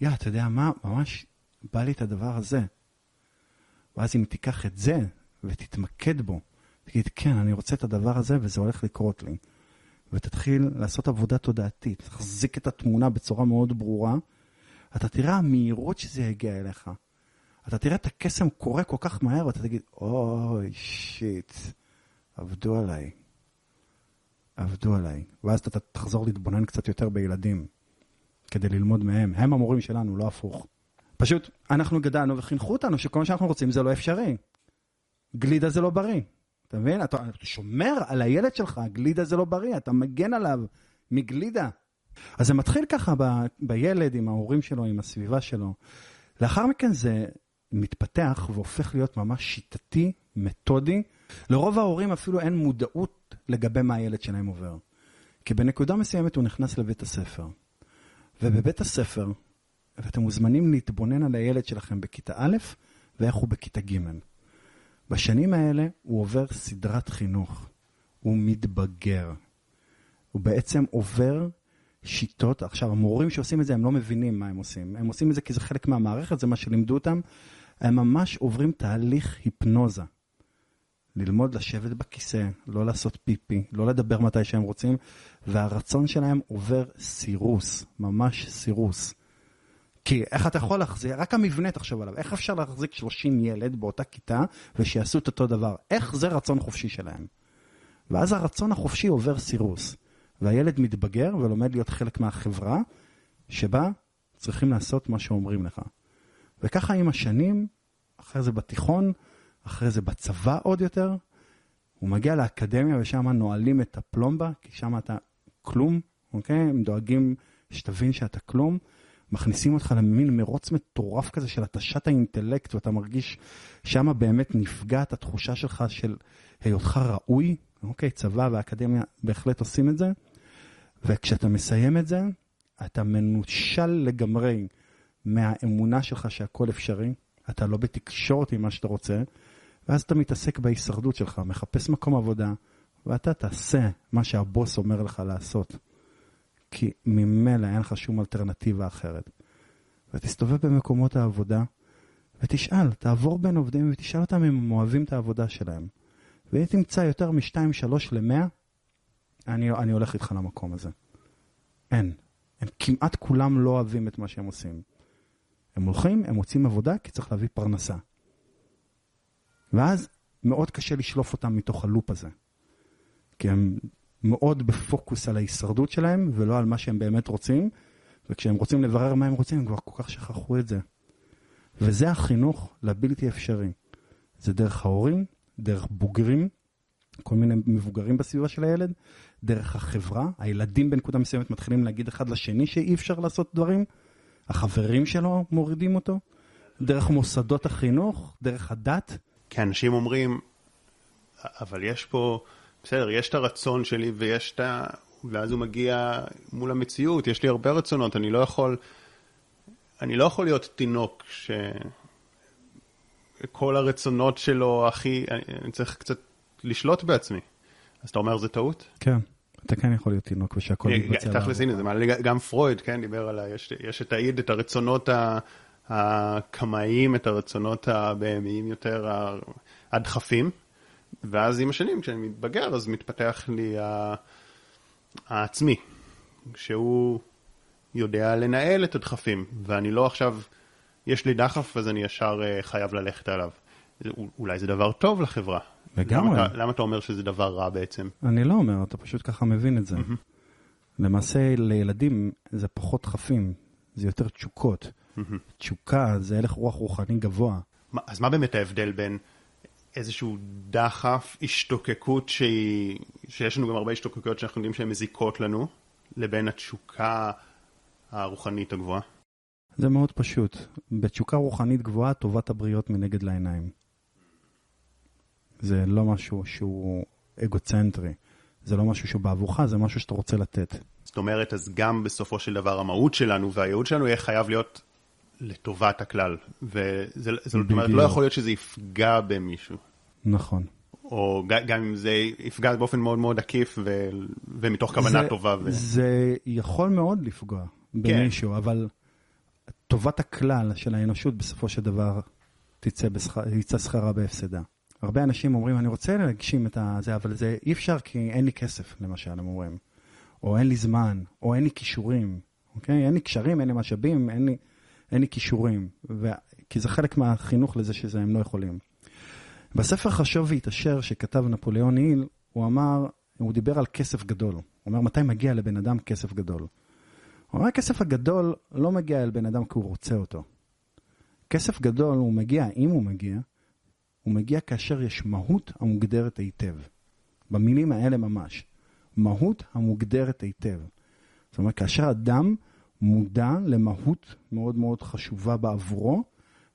B: יא, אתה יודע מה, ממש בא לי את הדבר הזה. ואז אם תיקח את זה ותתמקד בו, תגיד, כן, אני רוצה את הדבר הזה וזה הולך לקרות לי. ותתחיל לעשות עבודה תודעתית, תחזיק את התמונה בצורה מאוד ברורה, אתה תראה המהירות שזה יגיע אליך. אתה תראה את הקסם קורה כל כך מהר, ואתה תגיד, אוי, שיט, עבדו עליי. עבדו עליי. ואז אתה תחזור להתבונן קצת יותר בילדים, כדי ללמוד מהם. הם המורים שלנו, לא הפוך. פשוט, אנחנו גדלנו וחינכו אותנו שכל מה שאנחנו רוצים זה לא אפשרי. גלידה זה לא בריא. אתה מבין? אתה שומר על הילד שלך, גלידה זה לא בריא, אתה מגן עליו מגלידה. אז זה מתחיל ככה ב, בילד, עם ההורים שלו, עם הסביבה שלו. לאחר מכן זה מתפתח והופך להיות ממש שיטתי, מתודי. לרוב ההורים אפילו אין מודעות לגבי מה הילד שלהם עובר. כי בנקודה מסוימת הוא נכנס לבית הספר. ובבית הספר, ואתם מוזמנים להתבונן על הילד שלכם בכיתה א' ואיך הוא בכיתה ג'. בשנים האלה הוא עובר סדרת חינוך. הוא מתבגר. הוא בעצם עובר שיטות, עכשיו המורים שעושים את זה הם לא מבינים מה הם עושים, הם עושים את זה כי זה חלק מהמערכת, זה מה שלימדו אותם, הם ממש עוברים תהליך היפנוזה. ללמוד לשבת בכיסא, לא לעשות פיפי, לא לדבר מתי שהם רוצים, והרצון שלהם עובר סירוס, ממש סירוס. כי איך אתה יכול להחזיק, רק המבנה תחשוב עליו, איך אפשר להחזיק 30 ילד באותה כיתה ושיעשו את אותו דבר? איך זה רצון חופשי שלהם? ואז הרצון החופשי עובר סירוס, והילד מתבגר ולומד להיות חלק מהחברה, שבה צריכים לעשות מה שאומרים לך. וככה עם השנים, אחרי זה בתיכון, אחרי זה בצבא עוד יותר, הוא מגיע לאקדמיה ושם נועלים את הפלומבה, כי שם אתה כלום, אוקיי? הם דואגים שתבין שאתה כלום. מכניסים אותך למין מרוץ מטורף כזה של התשת האינטלקט, ואתה מרגיש שמה באמת נפגעת התחושה שלך של היותך ראוי. אוקיי, צבא ואקדמיה בהחלט עושים את זה. וכשאתה מסיים את זה, אתה מנושל לגמרי מהאמונה שלך שהכל אפשרי. אתה לא בתקשורת עם מה שאתה רוצה, ואז אתה מתעסק בהישרדות שלך, מחפש מקום עבודה, ואתה תעשה מה שהבוס אומר לך לעשות. כי ממילא אין לך שום אלטרנטיבה אחרת. ותסתובב במקומות העבודה, ותשאל, תעבור בין עובדים ותשאל אותם אם הם אוהבים את העבודה שלהם. ואם תמצא יותר מ-2, 3 ל-100, אני, אני הולך איתך למקום הזה. אין. הם כמעט כולם לא אוהבים את מה שהם עושים. הם הולכים, הם מוצאים עבודה כי צריך להביא פרנסה. ואז מאוד קשה לשלוף אותם מתוך הלופ הזה. כי הם מאוד בפוקוס על ההישרדות שלהם ולא על מה שהם באמת רוצים, וכשהם רוצים לברר מה הם רוצים, הם כבר כל כך שכחו את זה. וזה החינוך לבלתי אפשרי. זה דרך ההורים, דרך בוגרים, כל מיני מבוגרים בסביבה של הילד, דרך החברה, הילדים בנקודה מסוימת מתחילים להגיד אחד לשני שאי אפשר לעשות דברים, החברים שלו מורידים אותו, דרך מוסדות החינוך, דרך הדת.
A: כי אנשים אומרים, אבל יש פה, בסדר, יש את הרצון שלי ויש את ה... ואז הוא מגיע מול המציאות, יש לי הרבה רצונות, אני לא יכול, אני לא יכול להיות תינוק ש... כל הרצונות שלו, הכי, אני, צריך קצת לשלוט בעצמי. אז אתה אומר זה טעות?
B: כן, אתה כן יכול להיות תינוק ושהכל
A: מתבצע. תכלס, הנה, זה מעלה, גם פרויד, כן, דיבר על, יש, יש את האיד, את הרצונות הקמאיים, את הרצונות הבהמיים יותר, הדחפים, ואז עם השנים, כשאני מתבגר, אז מתפתח לי העצמי, שהוא יודע לנהל את הדחפים, ואני לא עכשיו, יש לי דחף, אז אני ישר אה, חייב ללכת עליו. אולי זה דבר טוב לחברה.
B: לגמרי.
A: למה למה אתה אומר שזה דבר רע בעצם?
B: אני לא אומר, אתה פשוט ככה מבין את זה. Mm-hmm. למעשה, לילדים זה פחות דחפים, זה יותר תשוקות. Mm-hmm. תשוקה זה הלך רוח רוחני גבוה.
A: מה, אז מה באמת ההבדל בין איזשהו דחף, השתוקקות שהיא, שיש לנו גם הרבה השתוקקויות שאנחנו יודעים שהן מזיקות לנו, לבין התשוקה הרוחנית הגבוהה?
B: זה מאוד פשוט. בתשוקה רוחנית גבוהה, טובת הבריות מנגד לעיניים. זה לא משהו שהוא אגוצנטרי. זה לא משהו שהוא בעבורך, זה משהו שאתה רוצה לתת.
A: זאת אומרת, אז גם בסופו של דבר המהות שלנו והייעוד שלנו יהיה חייב להיות לטובת הכלל. וזה זאת אומרת, לא יכול להיות שזה יפגע במישהו.
B: נכון.
A: או גם אם זה יפגע באופן מאוד מאוד עקיף ו... ומתוך כוונה
B: זה,
A: טובה. ו...
B: זה יכול מאוד לפגוע במישהו, כן. אבל טובת הכלל של האנושות בסופו של דבר תצא, בשכ... תצא שכרה בהפסדה. הרבה אנשים אומרים, אני רוצה להגשים את זה, אבל זה אי אפשר כי אין לי כסף, למשל, הם אומרים. או אין לי זמן, או אין לי כישורים, אוקיי? אין לי קשרים, אין לי משאבים, אין לי, אין לי כישורים. ו... כי זה חלק מהחינוך לזה שזה הם לא יכולים. בספר חשוב והתעשר שכתב נפוליאון היל, הוא אמר, הוא דיבר על כסף גדול. הוא אומר, מתי מגיע לבן אדם כסף גדול? הוא אומר, הכסף הגדול לא מגיע אל בן אדם כי הוא רוצה אותו. כסף גדול הוא מגיע, אם הוא מגיע, הוא מגיע כאשר יש מהות המוגדרת היטב. במילים האלה ממש. מהות המוגדרת היטב. זאת אומרת, כאשר אדם מודע למהות מאוד מאוד חשובה בעבורו,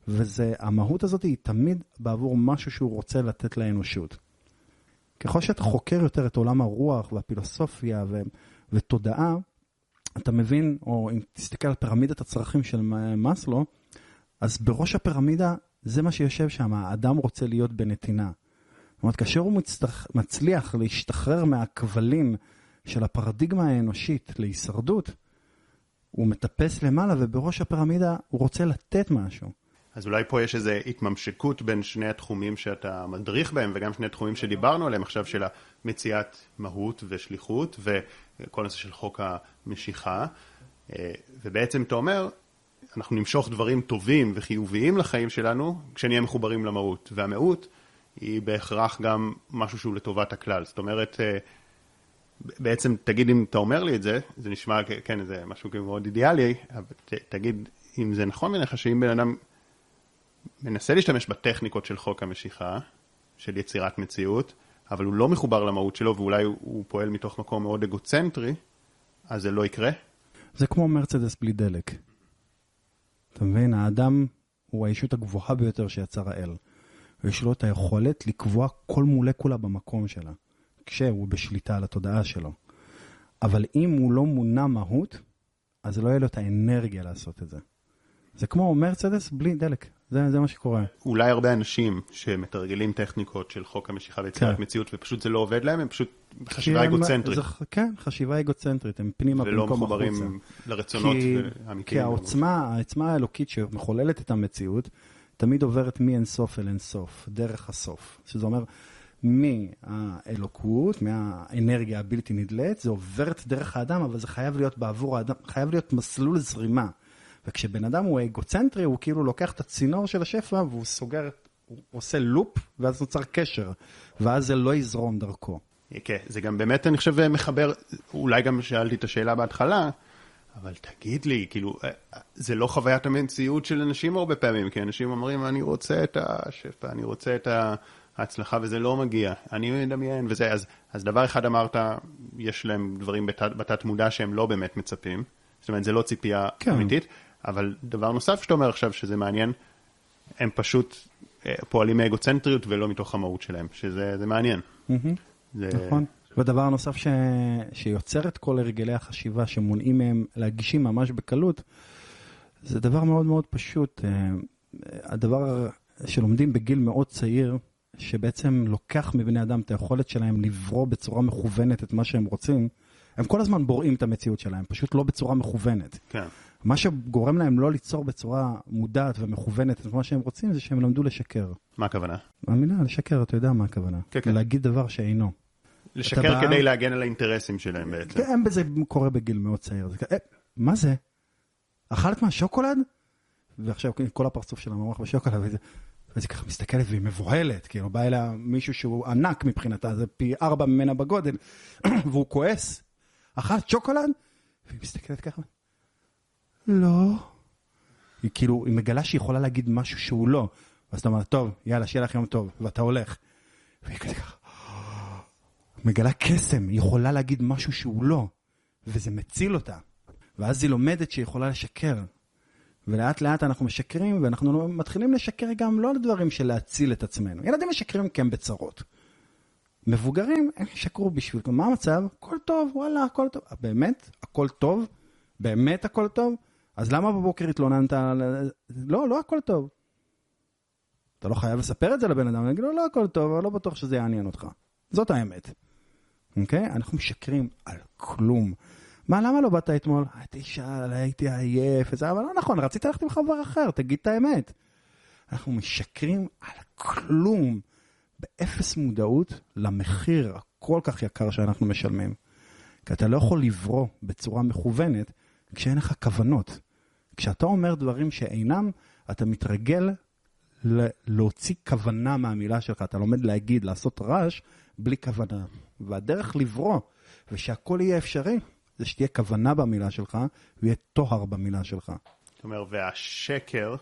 B: והמהות הזאת היא תמיד בעבור משהו שהוא רוצה לתת לאנושות. ככל שאתה חוקר יותר את עולם הרוח והפילוסופיה ו- ותודעה, אתה מבין, או אם תסתכל על פירמידת הצרכים של מאסלו, אז בראש הפירמידה זה מה שיושב שם, האדם רוצה להיות בנתינה. זאת אומרת, כאשר הוא מצטח, מצליח להשתחרר מהכבלים של הפרדיגמה האנושית להישרדות, הוא מטפס למעלה ובראש הפירמידה הוא רוצה לתת משהו.
A: אז אולי פה יש איזו התממשקות בין שני התחומים שאתה מדריך בהם וגם שני התחומים שדיברנו עליהם עכשיו של המציאת מהות ושליחות וכל הנושא של חוק המשיכה. אה, ובעצם אתה אומר אנחנו נמשוך דברים טובים וחיוביים לחיים שלנו כשנהיה מחוברים למהות. והמהות היא בהכרח גם משהו שהוא לטובת הכלל. זאת אומרת אה, בעצם תגיד אם אתה אומר לי את זה זה נשמע כן זה משהו מאוד אידיאלי אבל תגיד אם זה נכון בעיניך שאם בן אדם מנסה להשתמש בטכניקות של חוק המשיכה, של יצירת מציאות, אבל הוא לא מחובר למהות שלו ואולי הוא, הוא פועל מתוך מקום מאוד אגוצנטרי, אז זה לא יקרה?
B: זה כמו מרצדס בלי דלק. אתה מבין? האדם הוא האישות הגבוהה ביותר שיצר האל. ויש לו את היכולת לקבוע כל מולקולה במקום שלה, כשהוא בשליטה על התודעה שלו. אבל אם הוא לא מונע מהות, אז לא יהיה לו את האנרגיה לעשות את זה. זה כמו מרצדס בלי דלק, זה, זה מה שקורה.
A: אולי הרבה אנשים שמתרגלים טכניקות של חוק המשיכה ויצירת
B: כן.
A: מציאות ופשוט זה לא עובד להם, הם פשוט
B: הם-
A: אגוצנטרית,
B: זה, כן, חשיבה אגוצנטרית, הם פנימה
A: ולא
B: במקום
A: מחוברים
B: החוצה.
A: לרצונות
B: כי,
A: האמיתיים.
B: כי העוצמה, העוצמה האלוקית שמחוללת את המציאות, תמיד עוברת מאין סוף אל אין סוף, דרך הסוף. שזה אומר, מהאלוקות, מהאנרגיה הבלתי נדלית, זה עוברת דרך האדם, אבל זה חייב להיות בעבור האדם, חייב להיות מסלול זרימה. וכשבן אדם הוא אגוצנטרי, הוא כאילו לוקח את הצינור של השפע והוא סוגר, הוא עושה לופ, ואז נוצר קשר, ואז זה לא יזרום דרכו.
A: כן, זה גם באמת, אני חושב, מחבר, אולי גם שאלתי את השאלה בהתחלה, אבל תגיד לי, כאילו, זה לא חוויית המציאות של אנשים הרבה פעמים, כי אנשים אומרים, אני רוצה את השפע, אני רוצה את ההצלחה, וזה לא מגיע, אני מדמיין, וזה, אז, אז דבר אחד אמרת, יש להם דברים בתת, בתת מודע שהם לא באמת מצפים, זאת אומרת, זה לא ציפייה
B: כן.
A: אמיתית, אבל דבר נוסף שאתה אומר עכשיו, שזה מעניין, הם פשוט אה, פועלים מאגוצנטריות ולא מתוך המהות שלהם, שזה זה מעניין. זה...
B: נכון. ודבר נוסף ש... שיוצר את כל הרגלי החשיבה שמונעים מהם להגישים ממש בקלות, זה דבר מאוד מאוד פשוט. אה, הדבר שלומדים בגיל מאוד צעיר, שבעצם לוקח מבני אדם את היכולת שלהם לברוא בצורה מכוונת את מה שהם רוצים, הם כל הזמן בוראים את המציאות שלהם, פשוט לא בצורה מכוונת.
A: כן.
B: מה שגורם להם לא ליצור בצורה מודעת ומכוונת את מה שהם רוצים, זה שהם למדו לשקר.
A: מה הכוונה?
B: המילה לשקר, אתה יודע מה הכוונה.
A: כן, כן.
B: להגיד דבר שאינו.
A: לשקר
B: בא-
A: כדי להגן על האינטרסים שלהם בעצם.
B: כן, בזה קורה בגיל מאוד צעיר. זה "אה, מה זה? אכלת מהשוקולד? ועכשיו כל הפרצוף שלה מרוח בשוקולד, וזה, וזה ככה מסתכלת והיא מבוהלת, כאילו בא אליה מישהו שהוא ענק מבחינתה, זה פי ארבע ממנה בגודל, והוא כועס, אכלת שוקולד? והיא מסתכלת ככה, לא. היא כאילו, היא מגלה שהיא יכולה להגיד משהו שהוא לא. ואז אתה אומר, טוב, יאללה, שיהיה לך יום טוב, ואתה הולך. והיא כזה ככה, מגלה קסם, היא יכולה להגיד משהו שהוא לא, וזה מציל אותה. ואז היא לומדת שהיא יכולה לשקר. ולאט לאט אנחנו משקרים, ואנחנו מתחילים לשקר גם לא לדברים של להציל את עצמנו. ילדים משקרים כי הם בצרות. מבוגרים, הם ישקרו בשביל, מה המצב? הכל טוב, וואלה, הכל טוב. באמת? הכל טוב? באמת הכל טוב? אז למה בבוקר התלוננת על... לא, לא הכל טוב. אתה לא חייב לספר את זה לבן אדם, להגיד לו, לא הכל טוב, אבל לא בטוח שזה יעניין אותך. זאת האמת. אוקיי? אנחנו משקרים על כלום. מה, למה לא באת אתמול? הייתי שאל, הייתי עייף, וזה, אבל לא נכון, רצית ללכת עם חבר אחר, תגיד את האמת. אנחנו משקרים על כלום, באפס מודעות למחיר הכל כך יקר שאנחנו משלמים. כי אתה לא יכול לברוא בצורה מכוונת כשאין לך כוונות. כשאתה אומר דברים שאינם, אתה מתרגל להוציא כוונה מהמילה שלך. אתה לומד להגיד, לעשות רעש, בלי כוונה. והדרך לברוא, ושהכול יהיה אפשרי, זה שתהיה כוונה במילה שלך, ויהיה טוהר במילה שלך.
A: זאת אומרת, והשקר...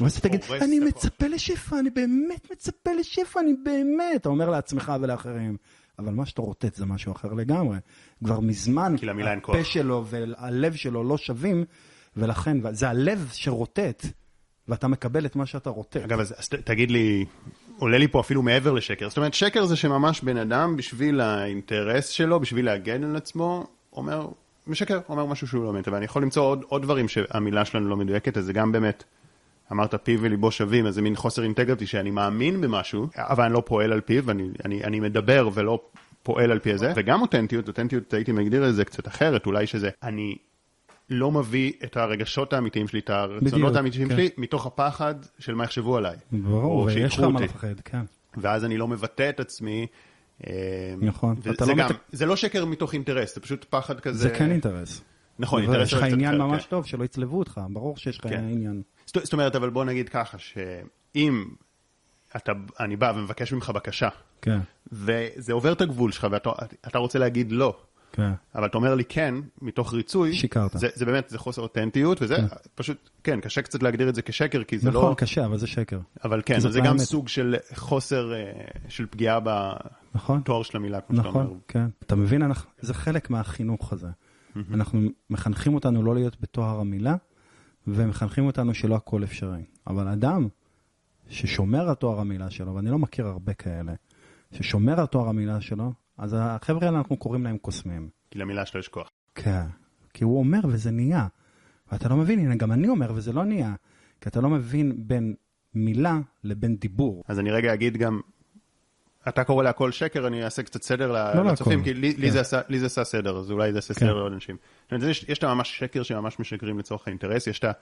B: ואז אתה תגיד, אני. מצפה לשפע, אני באמת מצפה לשפע, אני באמת. אתה אומר לעצמך ולאחרים. אבל מה שאתה רוטט זה משהו אחר לגמרי. כבר מזמן. הפה שלו והלב שלו לא שווים, ולכן, זה הלב שרוטט, ואתה מקבל את מה שאתה רוטט.
A: אגב, אז, אז תגיד לי, עולה לי פה אפילו מעבר לשקר. זאת אומרת, שקר זה שממש בן אדם, בשביל האינטרס שלו, בשביל להגן על עצמו, אומר, משקר, אומר משהו שהוא לא אמת. אבל אני יכול למצוא עוד, עוד דברים שהמילה שלנו לא מדויקת, אז זה גם באמת, אמרת פיו וליבו שווים, אז זה מין חוסר אינטגריטי שאני מאמין במשהו, אבל אני לא פועל על פיו, אני, אני, אני מדבר ולא פועל על פי זה, וגם אותנטיות, אותנטיות הייתי מגדיר את זה קצת אחרת, אולי שזה, אני לא מביא את הרגשות האמיתיים שלי, את הרצונות האמיתיים
B: כן.
A: שלי, מתוך הפחד של מה יחשבו עליי.
B: ברור, ויש לך מה. לפחד, כן.
A: ואז אני לא מבטא את עצמי. אה,
B: נכון. אתה לא מת-
A: זה לא שקר מתוך אינטרס, זה פשוט פחד כזה.
B: זה כן אינטרס.
A: נכון, אינטרס
B: יש לך עניין
A: אחר,
B: ממש
A: כן.
B: טוב, שלא יצלבו אותך, ברור שיש לך
A: כן.
B: עניין.
A: זאת אומרת, אבל בוא נגיד ככה, שאם אתה, אני בא ומבקש ממך בקשה,
B: כן,
A: וזה עובר את הגבול שלך, ואתה אתה רוצה להגיד לא,
B: כן.
A: אבל אתה אומר לי כן, מתוך ריצוי,
B: שיקרת.
A: זה, זה באמת, זה חוסר אותנטיות, וזה
B: כן.
A: פשוט, כן, קשה קצת להגדיר את זה כשקר, כי זה
B: נכון,
A: לא...
B: קשה, אבל זה שקר.
A: אבל כן, זה גם
B: האמת.
A: סוג של חוסר, אה, של פגיעה
B: נכון.
A: בתואר של המילה, כמו שאתה אומר.
B: נכון, כן. אתה מבין, אנחנו, זה חלק מהחינוך הזה. אנחנו מחנכים אותנו לא להיות בטוהר המילה, ומחנכים אותנו שלא הכל אפשרי. אבל אדם ששומר על טוהר המילה שלו, ואני לא מכיר הרבה כאלה, ששומר על טוהר המילה שלו, אז החבר'ה האלה אנחנו קוראים להם קוסמים.
A: כי למילה שלו יש כוח.
B: כן. כי הוא אומר וזה נהיה. ואתה לא מבין, הנה, גם אני אומר, וזה לא נהיה, כי אתה לא מבין בין מילה לבין דיבור.
A: אז אני רגע אגיד גם, אתה קורא להכל שקר, אני אעשה קצת סדר
B: לא
A: לצופים. כי לי, לי,
B: כן.
A: זה עשה, לי זה עשה סדר, אז אולי זה עשה
B: כן.
A: סדר לעוד אנשים. זאת אומרת, יש, יש את הממש שקר שממש משקרים לצורך האינטרס, יש את ה...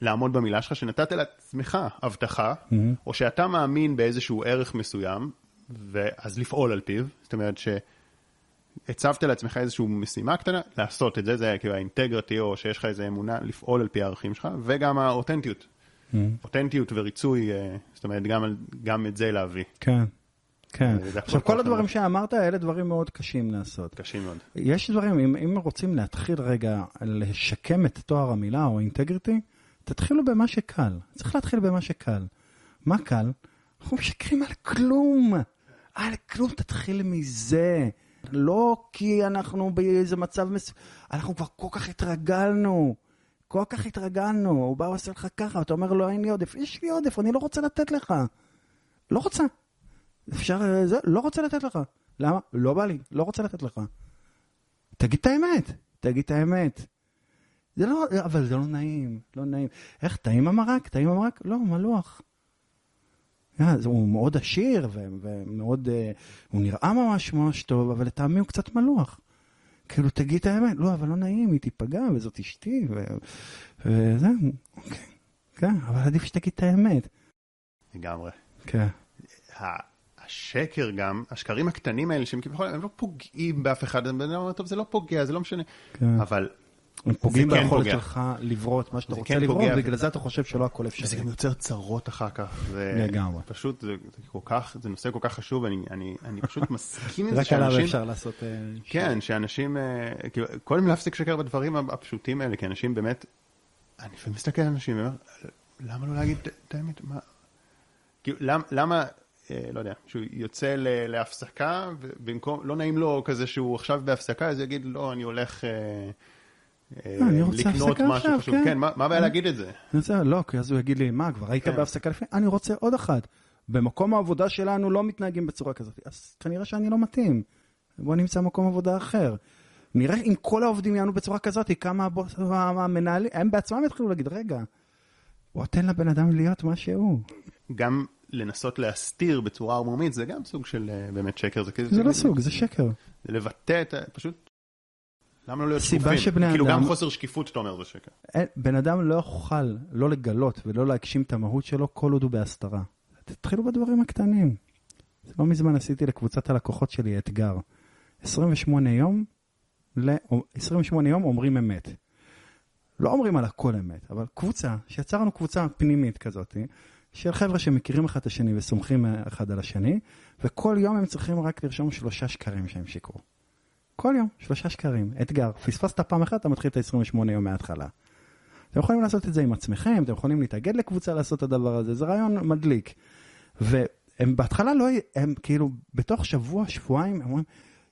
A: לעמוד במילה שלך, שנתת לעצמך הבטחה,
B: Mm-hmm.
A: או שאתה מאמין באיזשהו ערך מסוים, ואז לפעול על פיו, זאת אומרת שהצבת לעצמך איזושהי משימה קטנה, לעשות את זה, זה כאילו האינטגריטי, או שיש לך איזו אמונה, לפעול על פי הערכים שלך, וגם האותנטיות.
B: Mm-hmm.
A: אותנטיות וריצוי, אה, זאת אומרת, גם, גם את זה להביא.
B: כן, כן. עכשיו, כל. הדברים שאמרת, אלה דברים מאוד קשים לעשות.
A: קשים מאוד.
B: יש דברים, אם, אם רוצים להתחיל רגע לשקם את תואר המילה או אינטגריטי, תתחילו במה שקל. צריך להתחיל במה שקל. מה קל? אנחנו משקרים על כלום. על כלום, תתחיל מזה. לא כי אנחנו באיזה מצב מס... אנחנו כבר כל כך התרגלנו. כל כך התרגלנו. הוא בא ועושה לך ככה, ואתה אומר לו, אין לי עודף. יש לי עודף, אני לא רוצה לתת לך. לא רוצה. אפשר, אה, זה, לא רוצה לתת לך. למה? לא בא לי, לא רוצה לתת לך. תגיד את האמת, תגיד את האמת. זה לא, אבל זה לא נעים, לא נעים. איך, טעים המרק? טעים המרק? לא, מלוח. אה, זה- הוא מאוד עשיר, ומאוד, אה, הוא נראה ממש ממש טוב, אבל לטעמי הוא קצת מלוח. כאילו, תגיד את האמת. לא, אבל לא נעים, היא תיפגע, וזאת אשתי, ו- וזה, אוקיי. כן, אבל עדיף שתגיד את האמת.
A: לגמרי.
B: כן.
A: השקר גם, השקרים הקטנים האלה, שהם כביכול, הם לא פוגעים באף אחד, בן אדם אומר, טוב, זה לא פוגע, זה לא משנה.
B: כן.
A: אבל
B: הם פוגעים
A: כן
B: ביכולת. שלך לברוא את מה שאתה
A: זה
B: רוצה
A: כן
B: לברוא. ובגלל זה אתה חושב שלא הכל אפשרי.
A: זה גם יוצר צרות אחר כך.
B: לגמרי.
A: פשוט, זה, זה כל כך, זה נושא כל כך חשוב, אני, אני, אני פשוט מסכים עם זה
B: רק עליו
A: שאנשים...
B: אפשר לעשות... אה,
A: כן, שאנשים, אה, כאילו, קודם להפסיק לשקר בדברים הפשוטים האלה, כי אנשים באמת, אני לפעמים מסתכל על אנשים ואומר, למה לא להגיד את האמת? מה? כאילו, למ- למה, אה, לא יודע, שהוא יוצא להפסקה, ובמקום, לא נעים לו כזה שהוא עכשיו בהפסקה, אז יגיד, לא, אני הולך לקנות
B: הפסקה
A: משהו
B: עכשיו,
A: חשוב.
B: כן.
A: כן, מה הבעיה להגיד את זה?
B: אני רוצה, לא, כי אז הוא יגיד לי, מה, כבר היית
A: כן.
B: בהפסקה לפני? אני רוצה עוד אחת. במקום העבודה שלנו לא מתנהגים בצורה כזאת. אז כנראה שאני לא מתאים. בוא נמצא מקום עבודה אחר. נראה אם כל העובדים יענו בצורה כזאת, כמה הבוס, המנהלים, הם בעצמם יתחילו להגיד, רגע, בוא תן לבן אדם להיות מה שהוא.
A: גם לנסות להסתיר בצורה ערמומית, זה גם סוג של אה, באמת שקר. זה כזה-
B: זה לא סוג, זה שקר.
A: זה לבטא את ה... פשוט... למה לא להיות שקופים? כאילו
B: אדם-
A: גם חוסר שקיפות שאתה אומר זה שקר.
B: אין, בן אדם לא יוכל לא לגלות ולא להגשים את המהות שלו כל עוד הוא בהסתרה. תתחילו בדברים הקטנים. לא מזמן עשיתי לקבוצת הלקוחות שלי אתגר. 28 יום, ל... 28 יום אומרים אמת. לא אומרים על הכל אמת, אבל קבוצה, שיצרנו קבוצה פנימית כזאת, של חבר'ה שמכירים אחד את השני וסומכים אחד על השני, וכל יום הם צריכים רק לרשום שלושה שקרים שהם שיקרו. כל יום, שלושה שקרים, אתגר. פספסת פעם אחת, אתה מתחיל את ה-28 יום מההתחלה. אתם יכולים לעשות את זה עם עצמכם, אתם יכולים להתאגד לקבוצה לעשות את הדבר הזה, זה רעיון מדליק. והם בהתחלה לא, הם כאילו, בתוך שבוע, שבועיים, הם אומרים,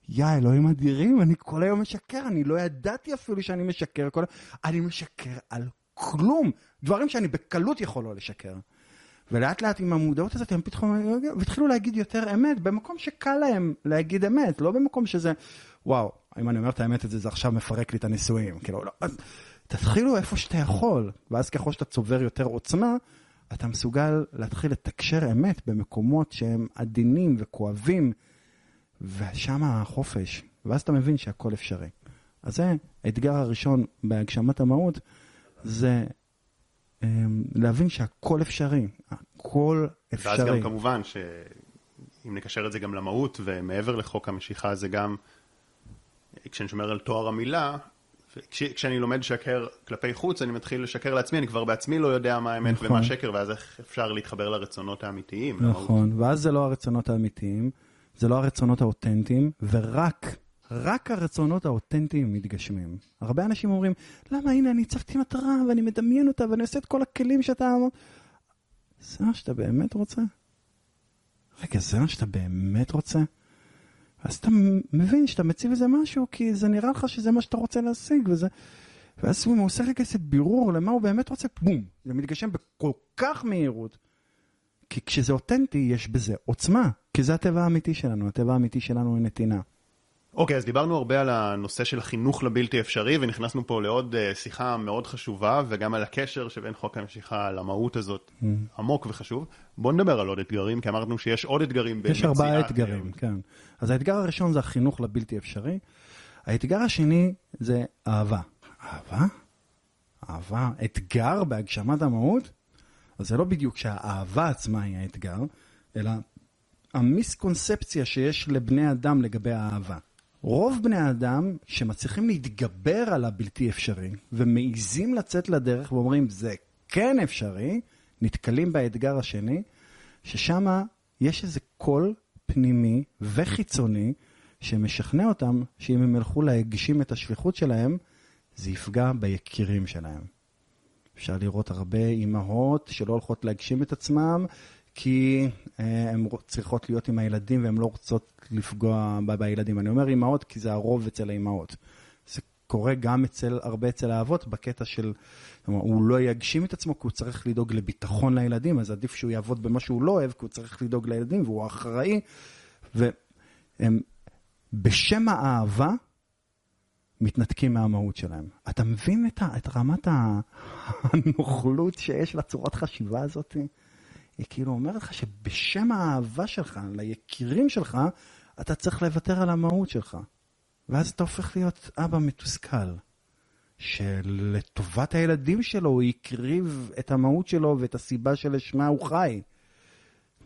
B: יא, אלוהים אדירים, אני כל היום משקר, אני לא ידעתי אפילו שאני משקר, כל... אני משקר על כלום, דברים שאני בקלות יכול לא לשקר. ולאט לאט עם המודעות הזאת הם פתאום והתחילו להגיד יותר אמת במקום שקל להם להגיד אמת, לא במקום שזה, וואו, אם אני אומר את האמת הזה, זה עכשיו מפרק לי את הנישואים. כאילו, לא, תתחילו איפה שאתה יכול, ואז ככל שאתה צובר יותר עוצמה, אתה מסוגל להתחיל לתקשר אמת במקומות שהם עדינים וכואבים, ושם החופש, ואז אתה מבין שהכל אפשרי. אז זה האתגר הראשון בהגשמת המהות, זה אמ, להבין שהכל אפשרי, הכל
A: ואז
B: אפשרי.
A: גם כמובן שאם נקשר את זה גם למהות ומעבר לחוק המשיכה זה גם, כשאני שומר על תואר המילה, כש, כשאני לומד לשקר כלפי חוץ אני מתחיל לשקר לעצמי, אני כבר בעצמי לא יודע מה האמת
B: נכון.
A: ומה שקר ואז איך אפשר להתחבר לרצונות האמיתיים.
B: נכון, ואז זה לא הרצונות האמיתיים, זה לא הרצונות האותנטיים, ורק, רק הרצונות האותנטיים מתגשמים. הרבה אנשים אומרים, למה הנה אני הצבתי מטרה ואני מדמיין אותה ואני עושה את כל הכלים שאתה... זה מה שאתה באמת רוצה? רגע, זה מה שאתה באמת רוצה? אז אתה מבין שאתה מציב איזה משהו, כי זה נראה לך שזה מה שאתה רוצה להשיג, וזה... ואז הוא עושה רגע איזה בירור למה הוא באמת רוצה, בום, זה מתגשם בכל כך מהירות. כי כשזה אותנטי, יש בזה עוצמה, כי זה הטבע האמיתי שלנו, הטבע האמיתי שלנו הוא נתינה.
A: אוקיי, אז דיברנו הרבה על הנושא של החינוך לבלתי אפשרי, ונכנסנו פה לעוד uh, שיחה מאוד חשובה, וגם על הקשר שבין חוק המשיכה למהות הזאת, mm. עמוק וחשוב. בואו נדבר על עוד אתגרים, כי אמרנו שיש עוד אתגרים
B: במציאת... יש ארבעה אתגרים, כן. אז האתגר הראשון זה החינוך לבלתי אפשרי. האתגר השני זה אהבה. אהבה? אהבה? אתגר בהגשמת המהות? אז זה לא בדיוק שהאהבה עצמה היא האתגר, אלא המיסקונספציה שיש לבני אדם לגבי האהבה. רוב בני האדם שמצליחים להתגבר על הבלתי אפשרי ומעיזים לצאת לדרך ואומרים זה כן אפשרי, נתקלים באתגר השני, ששם יש איזה קול פנימי וחיצוני שמשכנע אותם שאם הם ילכו להגשים את השליחות שלהם, זה יפגע ביקירים שלהם. אפשר לראות הרבה אימהות שלא הולכות להגשים את עצמם, כי אה, הן צריכות להיות עם הילדים והן לא רוצות לפגוע בילדים. אני אומר אימהות כי זה הרוב אצל האימהות. זה קורה גם אצל, הרבה אצל האבות, בקטע של, אומר, הוא לא יגשים את עצמו כי הוא צריך לדאוג לביטחון לילדים, אז עדיף שהוא יעבוד במה שהוא לא אוהב, כי הוא צריך לדאוג לילדים והוא אחראי. והם, בשם האהבה, מתנתקים מהמהות שלהם. אתה מבין את, את רמת הנוכלות שיש לצורת חשיבה הזאת? היא כאילו אומרת לך שבשם האהבה שלך, ליקירים שלך, אתה צריך לוותר על המהות שלך. ואז אתה הופך להיות אבא מתוסכל, שלטובת הילדים שלו הוא הקריב את המהות שלו ואת הסיבה שלשמה הוא חי.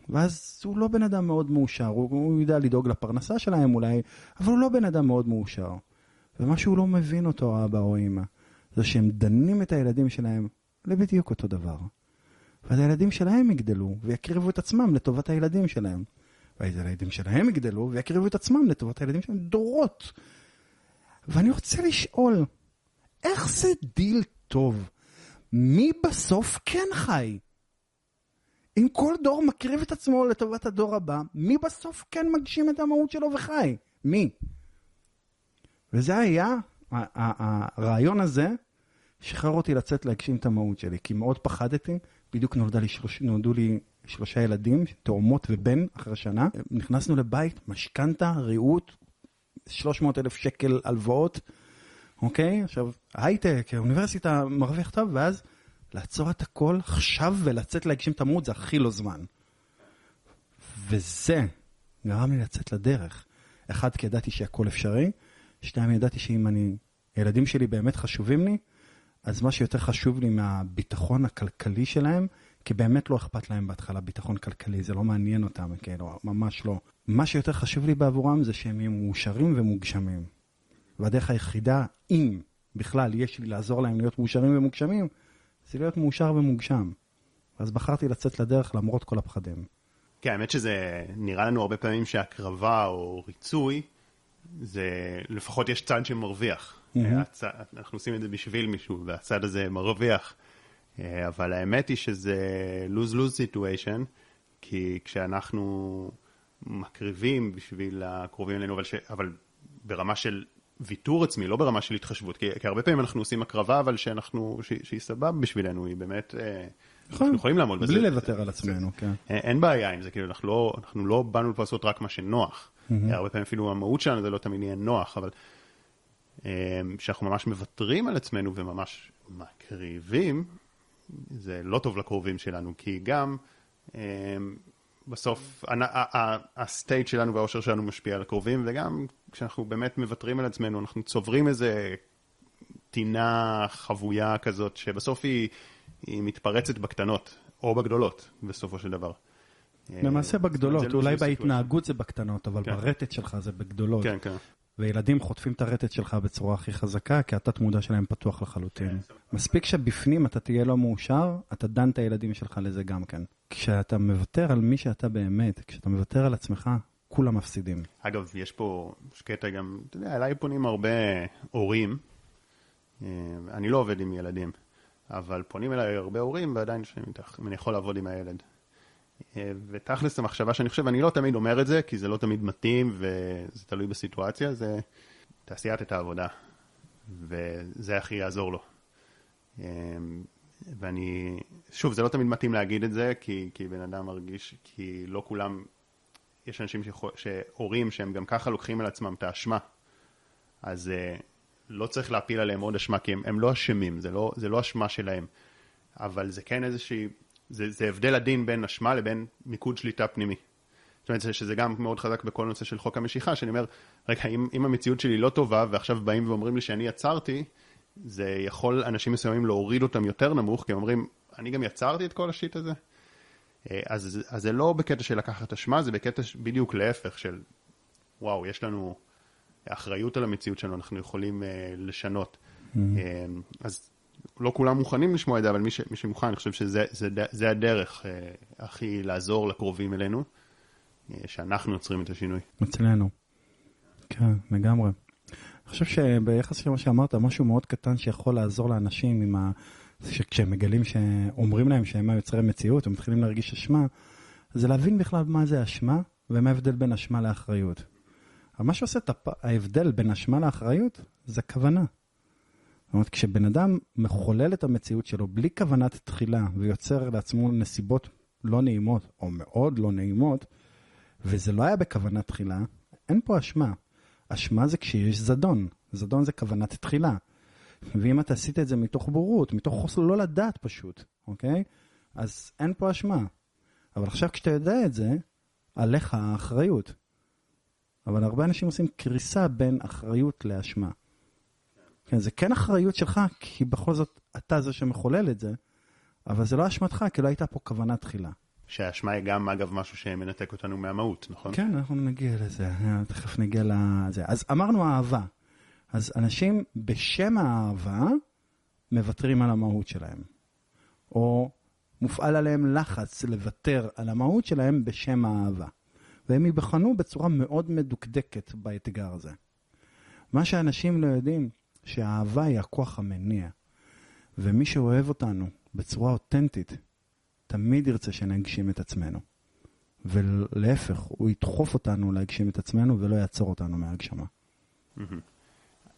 B: ואז הוא לא בן אדם מאוד מאושר, הוא, הוא יודע לדאוג לפרנסה שלהם אולי, אבל הוא לא בן אדם מאוד מאושר. ומה שהוא לא מבין אותו, האבא או האמא, זה שהם דנים את הילדים שלהם לבדיוק אותו דבר. ואז הילדים שלהם יגדלו ויקריבו את עצמם לטובת הילדים שלהם. ואז הילדים שלהם יגדלו ויקריבו את עצמם לטובת הילדים שלהם דורות. ואני רוצה לשאול, איך זה דיל טוב? מי בסוף כן חי? אם כל דור מקריב את עצמו לטובת הדור הבא, מי בסוף כן מגשים את המהות שלו וחי? מי? וזה היה, הרעיון הזה שחרר אותי לצאת להגשים את המהות שלי, כי מאוד פחדתי בדיוק נולדה לי שלוש, נולדו לי שלושה ילדים, תאומות ובן, אחרי שנה. נכנסנו לבית, משכנתה, ריהוט, 300 אלף שקל הלוואות, אוקיי? עכשיו, הייטק, האוניברסיטה מרוויח טוב, ואז לעצור את הכל עכשיו ולצאת להגשים את המהות זה הכי לא זמן. וזה גרם לי לצאת לדרך. אחד, כי ידעתי שהכל אפשרי, שתיים, ידעתי שאם אני, הילדים שלי באמת חשובים לי, אז מה שיותר חשוב לי מהביטחון הכלכלי שלהם, כי באמת לא אכפת להם בהתחלה ביטחון כלכלי, זה לא מעניין אותם, כאילו, ממש לא. מה שיותר חשוב לי בעבורם זה שהם יהיו מאושרים ומוגשמים. והדרך היחידה, אם בכלל יש לי לעזור להם להיות מאושרים ומוגשמים, זה להיות מאושר ומוגשם. אז בחרתי לצאת לדרך למרות כל הפחדים.
A: כן, האמת שזה נראה לנו הרבה פעמים שהקרבה או ריצוי, זה לפחות יש צד שמרוויח. אנחנו עושים את זה בשביל מישהו, והצד הזה מרוויח. אה, אבל האמת היא שזה lose-lose situation, כי כשאנחנו מקריבים בשביל הקרובים אלינו, אבל, ש... אבל ברמה של ויתור עצמי, לא ברמה של התחשבות, כי, כי הרבה פעמים אנחנו עושים הקרבה, אבל שאנחנו, ש... שהיא סבבה בשבילנו, היא באמת, אה, נכון, אנחנו יכולים לעמוד
B: בזה. בלי לוותר על עצמנו, כן.
A: אין, אין בעיה עם זה, כאילו אנחנו לא, אנחנו לא באנו לעשות רק מה שנוח. Mm-hmm. הרבה פעמים אפילו המהות שלנו זה לא תמיד יהיה נוח, אבל שאנחנו ממש מוותרים על עצמנו וממש מקריבים, זה לא טוב לקרובים שלנו, כי גם אמ, בסוף הסטייט שלנו והאושר שלנו משפיע על הקרובים, וגם כשאנחנו באמת מוותרים על עצמנו, אנחנו צוברים איזה טינה חבויה כזאת, שבסוף היא, היא מתפרצת בקטנות, או בגדולות, בסופו של דבר.
B: למעשה בגדולות, לא אולי בהתנהגות זה בקטנות, אבל כן. ברטט שלך זה בגדולות.
A: כן, כן.
B: וילדים חוטפים את הרטט שלך בצורה הכי חזקה, כי התת מודע שלהם פתוח לחלוטין. מספיק שבפנים אתה תהיה לא מאושר, אתה דן את הילדים שלך לזה גם כן. כשאתה מוותר על מי שאתה באמת, כשאתה מוותר על עצמך, כולם מפסידים.
A: אגב, יש פה, קטע גם, אתה יודע, אליי פונים הרבה הורים, אה, אני לא עובד עם ילדים, אבל פונים אליי הרבה הורים, ועדיין אני יכול לעבוד עם הילד. אה, ותכלס המחשבה שאני חושב, אני לא תמיד אומר את זה, כי זה לא תמיד מתאים וזה תלוי בסיטואציה, זה תעשיית את העבודה, וזה הכי יעזור לו. אה, ואני, שוב, זה לא תמיד מתאים להגיד את זה, כי, כי בן אדם מרגיש, כי לא כולם, יש אנשים, שהורים שהם גם ככה לוקחים על עצמם את האשמה אז uh, לא צריך להפיל עליהם עוד אשמה, כי הם, הם לא אשמים, זה לא, זה לא אשמה שלהם. אבל זה כן איזושהי, זה, זה הבדל עדין בין אשמה לבין מיקוד שליטה פנימי. זאת אומרת שזה גם מאוד חזק בכל נושא של חוק המשיכה, שאני אומר, רגע, אם, אם המציאות שלי לא טובה ועכשיו באים ואומרים לי שאני יצרתי, זה יכול אנשים מסוימים להוריד אותם יותר נמוך, כי הם אומרים, אני גם יצרתי את כל השיט הזה. אה, אז, אז זה לא בקטע של לקחת אשמה, זה בקטע בדיוק להפך של, וואו, יש לנו אחריות על המציאות שלנו, אנחנו יכולים uh, לשנות. Mm-hmm. Uh, אז לא כולם מוכנים לשמוע את זה, אבל מי, ש, מי שמוכן, אני חושב שזה זה, זה הדרך uh, הכי לעזור לקרובים אלינו, uh, שאנחנו יוצרים את השינוי.
B: אצלנו. כן, לגמרי. אני חושב שביחס למה שאמרת, משהו מאוד קטן שיכול לעזור לאנשים עם ה... שכשהם מגלים שאומרים להם שהם היוצרי מציאות, הם מתחילים להרגיש אשמה, זה להבין בכלל מה זה אשמה ומה ההבדל בין אשמה לאחריות. מה שעושה את הפ... ההבדל בין אשמה לאחריות זה כוונה. זאת אומרת, כשבן אדם מחולל את המציאות שלו בלי כוונת תחילה ויוצר לעצמו נסיבות לא נעימות או מאוד לא נעימות, וזה לא היה בכוונת תחילה, אין פה אשמה. אשמה זה כשיש זדון. זדון זה כוונת תחילה. ואם אתה עשית את זה מתוך בורות, מתוך חוסר לא לדעת פשוט, אוקיי? אז אין פה אשמה. אבל עכשיו כשאתה יודע את זה, עליך האחריות. אבל הרבה אנשים עושים קריסה בין אחריות לאשמה. כן, זה כן אחריות שלך, כי בכל זאת אתה זה שמחולל את זה, אבל זה לא אשמתך, כי לא הייתה פה כוונה תחילה.
A: שהאשמה היא גם, אגב, משהו שמנתק אותנו מהמהות, נכון?
B: כן, אנחנו נגיע לזה, תכף נגיע לזה. אז אמרנו אהבה. אז אנשים בשם האהבה מוותרים על המהות שלהם. או מופעל עליהם לחץ לוותר על המהות שלהם בשם האהבה. והם ייבחנו בצורה מאוד מדוקדקת באתגר הזה. מה שאנשים לא יודעים, שהאהבה היא הכוח המניע. ומי שאוהב אותנו בצורה אותנטית, תמיד ירצה שנגשים את עצמנו. ולהפך, הוא ידחוף אותנו להגשים את עצמנו ולא יעצור אותנו מהגשמה.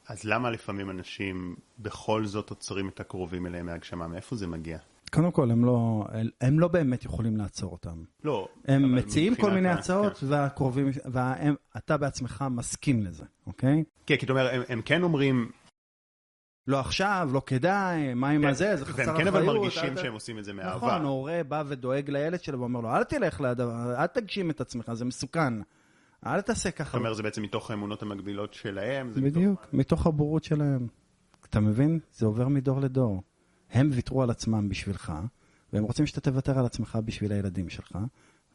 A: אז למה לפעמים אנשים בכל זאת עוצרים את הקרובים אליהם מהגשמה? מאיפה זה מגיע?
B: קודם כל, הם לא, הם לא באמת יכולים לעצור אותם.
A: לא.
B: הם מציעים כל מיני הצעות, כן. והקרובים, ואתה בעצמך מסכים לזה, אוקיי?
A: כן, כי אתה אומר, הם, הם כן אומרים...
B: לא עכשיו, לא כדאי, מה עם כן, הזה, זה חסר אחריות.
A: והם כן אבל מרגישים שהם עושים את זה מאהבה.
B: נכון, הורה בא ודואג לילד שלו ואומר לו, אל תלך לדבר, אל תגשים את עצמך, זה מסוכן. אל תעשה ככה.
A: אתה אומר, זה בעצם מתוך האמונות המקבילות שלהם?
B: בדיוק, מתוך, הבורות שלהם. אתה מבין? זה עובר מדור לדור. הם ויתרו על עצמם בשבילך, והם רוצים שאתה תוותר על עצמך בשביל הילדים שלך,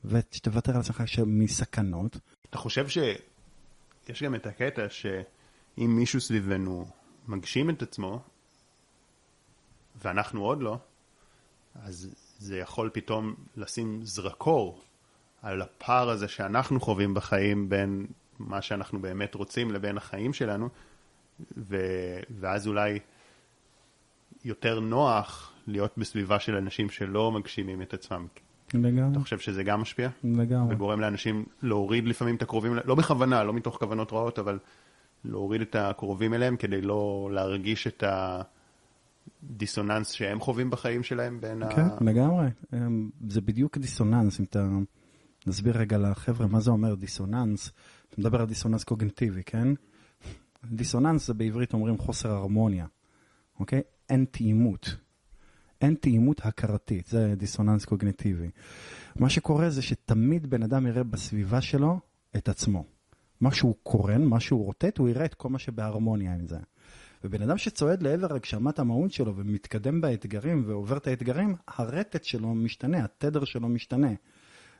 B: ושתוותר על עצמך מסכנות.
A: אתה חושב שיש גם את הקטע שאם מישהו סביבנו מגשים את עצמו, ואנחנו עוד לא, אז זה יכול פתאום לשים זרקור על הפער הזה שאנחנו חווים בחיים בין מה שאנחנו באמת רוצים לבין החיים שלנו, ו... ואז אולי יותר נוח להיות בסביבה של אנשים שלא מגשימים את עצמם.
B: לגמרי.
A: אתה חושב שזה גם משפיע?
B: לגמרי.
A: וגורם לאנשים להוריד לפעמים את הקרובים, לא בכוונה, לא מתוך כוונות רעות, אבל להוריד את הקרובים אליהם כדי לא להרגיש את הדיסוננס שהם חווים בחיים שלהם בין
B: כן, ה... כן, לגמרי. זה בדיוק דיסוננס, אם אתה... נסביר רגע לחבר'ה מה זה אומר דיסוננס. אתה מדבר על דיסוננס קוגנטיבי, כן? דיסוננס זה בעברית אומרים חוסר הרמוניה, אוקיי? אין תאימות. אין תאימות הכרתית, זה דיסוננס קוגנטיבי. מה שקורה זה שתמיד בן אדם יראה בסביבה שלו את עצמו. מה שהוא קורן, מה שהוא רוטט, הוא יראה את כל מה שבהרמוניה עם זה. ובן אדם שצועד לעבר הגשמת המהות שלו ומתקדם באתגרים ועובר את האתגרים, הרטט שלו משתנה, התדר שלו משתנה.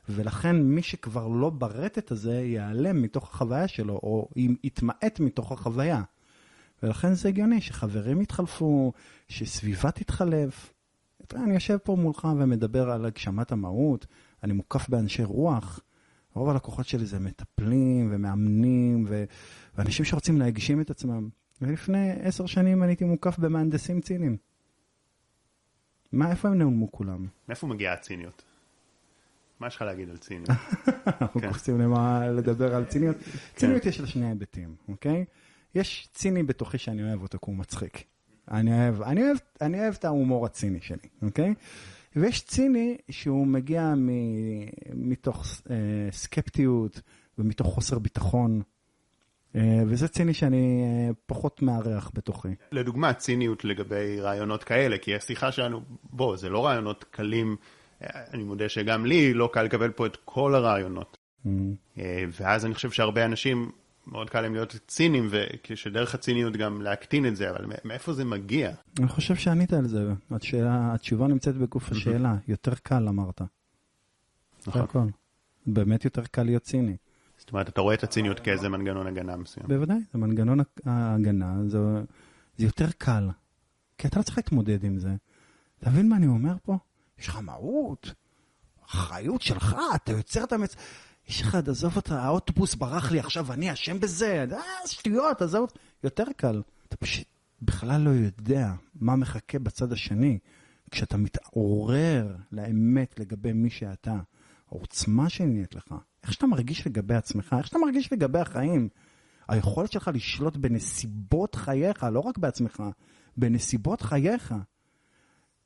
B: ולכן מי שכבר לא ברטט הזה ייעלם מתוך החוויה שלו, או יתמעט מתוך החוויה. ולכן זה הגיוני שחברים יתחלפו, שסביבה תתחלף. אני יושב פה מולך ומדבר על הגשמת המהות, אני מוקף באנשי רוח. רוב הלקוחות שלי זה מטפלים ומאמנים ו... ואנשים שרוצים להגשים את עצמם. ולפני עשר שנים אני הייתי מוקף במהנדסים ציניים. מה, איפה הם נעלמו כולם?
A: מאיפה מגיעה הציניות? מה יש לך להגיד על ציניות?
B: אנחנו קופצים למה לדבר על ציניות. כן. ציניות יש לה שני היבטים, אוקיי? יש ציני בתוכי שאני אוהב אותו, כי הוא מצחיק. אני אוהב, אני אוהב, אני אוהב את ההומור הציני שלי, אוקיי? ויש ציני שהוא מגיע מ, מתוך אה, סקפטיות ומתוך חוסר ביטחון. אה, וזה ציני שאני אה, פחות מארח בתוכי.
A: לדוגמה, ציניות לגבי רעיונות כאלה, כי השיחה שלנו, בוא, זה לא רעיונות קלים, אה, אני מודה שגם לי לא קל לקבל פה את כל הרעיונות.
B: Mm.
A: ואז אני חושב שהרבה אנשים, מאוד קל להם להיות ציניים, ושדרך הציניות גם להקטין את זה, אבל מאיפה זה מגיע?
B: אני חושב שענית על זה, התשובה, התשובה נמצאת בגוף השאלה, יותר קל אמרת.
A: נכון.
B: באמת יותר קל להיות ציני.
A: זאת אומרת, אתה רואה את הציניות כאיזה מנגנון הגנה מסוים.
B: בוודאי, זה מנגנון ההגנה, זה, זה יותר קל. כי אתה לא צריך להתמודד עם זה. אתה מבין מה אני אומר פה? יש לך מהות, אחריות שלך, אתה יוצר את המצ... יש לך, עזוב אותה, האוטובוס ברח לי עכשיו, אני אשם בזה, אה, שטויות, עזוב, יותר קל. אתה פשוט בכלל לא יודע מה מחכה בצד השני. כשאתה מתעורר לאמת לגבי מי שאתה, העוצמה שנהיית לך, איך שאתה מרגיש לגבי עצמך, איך שאתה מרגיש לגבי החיים, היכולת שלך לשלוט בנסיבות חייך, לא רק בעצמך, בנסיבות חייך.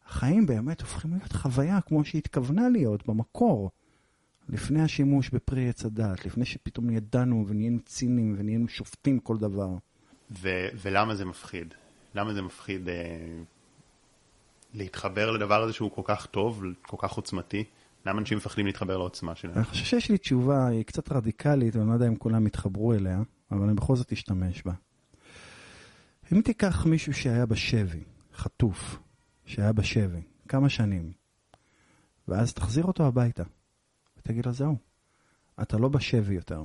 B: החיים באמת הופכים להיות חוויה כמו שהתכוונה להיות במקור. לפני השימוש בפרי עץ הדת, לפני שפתאום ידענו ונהיינו ציניים ונהיינו שופטים כל דבר.
A: ו- ולמה זה מפחיד? למה זה מפחיד אה, להתחבר לדבר הזה שהוא כל כך טוב, כל כך עוצמתי? למה אנשים מפחדים להתחבר לעוצמה שלהם?
B: אני חושב שיש לי תשובה, היא קצת רדיקלית, ואני לא יודע אם כולם יתחברו אליה, אבל אני בכל זאת אשתמש בה. אם תיקח מישהו שהיה בשבי, חטוף, שהיה בשבי, כמה שנים, ואז תחזיר אותו הביתה, ותגיד לו, זהו, אתה לא בשבי יותר.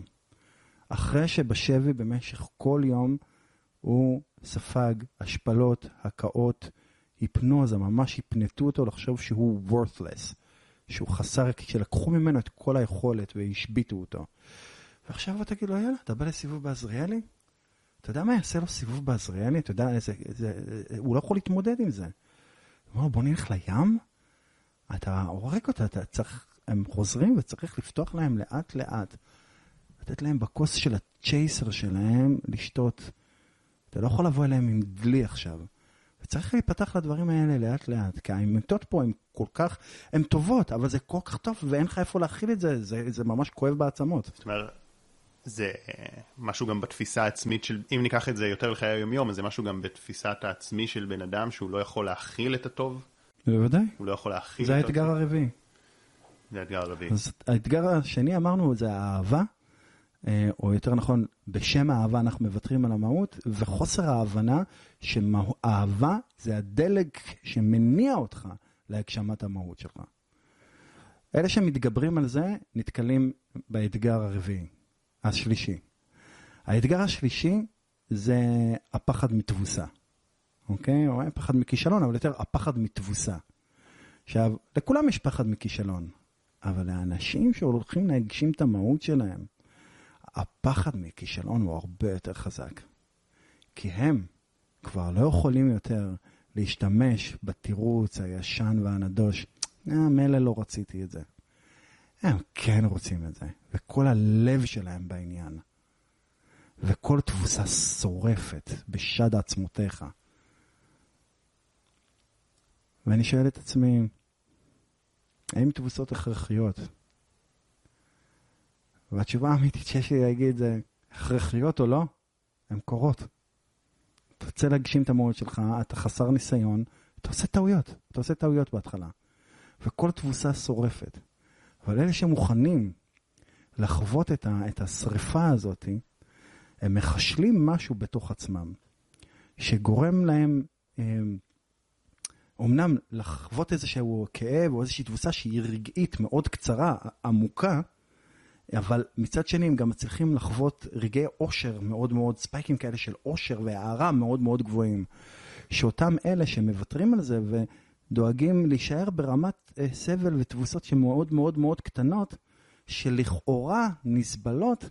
B: אחרי שבשבי במשך כל יום הוא ספג השפלות, הקאות, היפנוזה, ממש הפנטו אותו לחשוב שהוא worthless. שהוא חסר, שלקחו ממנו את כל היכולת והשביתו אותו. ועכשיו אתה תגיד לו, יאללה, אתה בא לסיבוב בעזריאלי? אתה יודע מה יעשה לו סיבוב בעזריאלי? אתה יודע, זה, זה, הוא לא יכול להתמודד עם זה. הוא אומר, בוא נלך לים? אתה הורג אותה, אתה צריך, הם חוזרים וצריך לפתוח להם לאט לאט. לתת להם בכוס של הצ'ייסר שלהם לשתות. אתה לא יכול לבוא אליהם עם דלי עכשיו. וצריך להיפתח לדברים האלה לאט לאט, כי האמיתות פה הן כל כך, הן טובות, אבל זה כל כך טוב ואין לך איפה להכיל את זה, זה, זה ממש כואב בעצמות.
A: זאת אומרת, זה אה, משהו גם בתפיסה העצמית של, אם ניקח את זה יותר לחיי היום-יום, אז זה משהו גם בתפיסת העצמי של בן אדם, שהוא לא יכול להכיל את הטוב.
B: בוודאי.
A: הוא לא יכול להכיל
B: זה
A: את
B: האתגר הרביעי.
A: זה האתגר הרביעי.
B: אז האתגר השני אמרנו זה האהבה, אה, או יותר נכון, בשם האהבה אנחנו מוותרים על המהות, וחוסר ההבנה שאהבה זה הדלק שמניע אותך להגשמת המהות שלך. אלה שמתגברים על זה נתקלים באתגר הרביעי, השלישי. האתגר השלישי זה הפחד מתבוסה, אוקיי? או פחד מכישלון, אבל יותר הפחד מתבוסה. עכשיו, לכולם יש פחד מכישלון, אבל לאנשים שהולכים להגשים את המהות שלהם, הפחד מכישלון הוא הרבה יותר חזק. כי הם כבר לא יכולים יותר להשתמש בתירוץ הישן והנדוש, אה, מילא לא רציתי את זה. הם כן רוצים את זה, וכל הלב שלהם בעניין. וכל תבוסה שורפת בשד עצמותיך. ואני שואל את עצמי, האם תבוסות הכרחיות? והתשובה האמיתית שיש לי להגיד זה, הכרחיות או לא, הן קורות. אתה רוצה להגשים את המהות שלך, אתה חסר ניסיון, אתה עושה טעויות, אתה עושה טעויות בהתחלה. וכל תבוסה שורפת. אבל אלה שמוכנים לחוות את, ה, את השריפה הזאת, הם מחשלים משהו בתוך עצמם, שגורם להם, הם, אומנם לחוות איזשהו כאב או איזושהי תבוסה שהיא רגעית מאוד קצרה, עמוקה, אבל מצד שני הם גם מצליחים לחוות רגעי אושר מאוד מאוד, ספייקים כאלה של אושר והערה מאוד מאוד גבוהים. שאותם אלה שמוותרים על זה ודואגים להישאר ברמת אה, סבל ותבוסות שמאוד מאוד מאוד קטנות, שלכאורה נסבלות,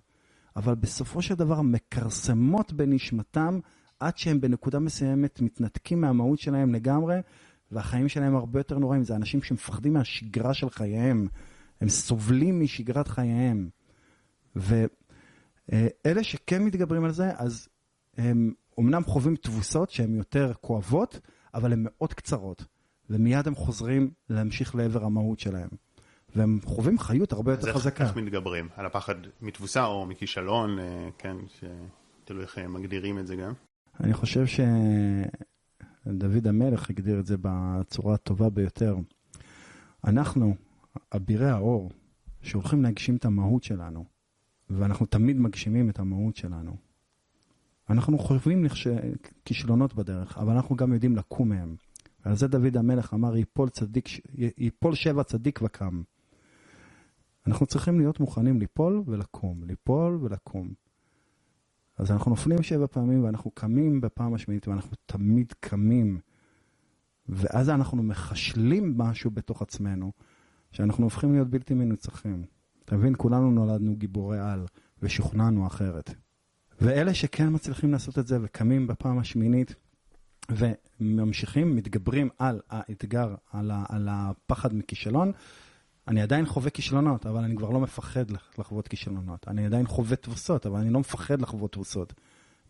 B: אבל בסופו של דבר מכרסמות בנשמתם עד שהם בנקודה מסוימת מתנתקים מהמהות שלהם לגמרי, והחיים שלהם הרבה יותר נוראים. זה אנשים שמפחדים מהשגרה של חייהם. הם סובלים משגרת חייהם. ואלה שכן מתגברים על זה, אז הם אומנם חווים תבוסות שהן יותר כואבות, אבל הן מאוד קצרות. ומיד הם חוזרים להמשיך לעבר המהות שלהם. והם חווים חיות הרבה יותר חזקה.
A: אז איך מתגברים? על הפחד מתבוסה או מכישלון, אה, כן? ש... תלוי איך מגדירים את זה גם.
B: אני חושב שדוד המלך הגדיר את זה בצורה הטובה ביותר. אנחנו, אבירי האור, שהולכים להגשים את המהות שלנו, ואנחנו תמיד מגשימים את המהות שלנו. אנחנו חווים לכש... כישלונות בדרך, אבל אנחנו גם יודעים לקום מהם. ועל זה דוד המלך אמר, ייפול, צדיק, ייפול שבע צדיק וקם. אנחנו צריכים להיות מוכנים ליפול ולקום, ליפול ולקום. אז אנחנו נופלים שבע פעמים ואנחנו קמים בפעם השמינית ואנחנו תמיד קמים. ואז אנחנו מחשלים משהו בתוך עצמנו, שאנחנו הופכים להיות בלתי מנוצחים. אתה מבין? כולנו נולדנו גיבורי על ושוכנענו אחרת. ואלה שכן מצליחים לעשות את זה וקמים בפעם השמינית וממשיכים, מתגברים על האתגר, על, ה, על הפחד מכישלון, אני עדיין חווה כישלונות, אבל אני כבר לא מפחד לחוות כישלונות. אני עדיין חווה תבוסות, אבל אני לא מפחד לחוות תבוסות.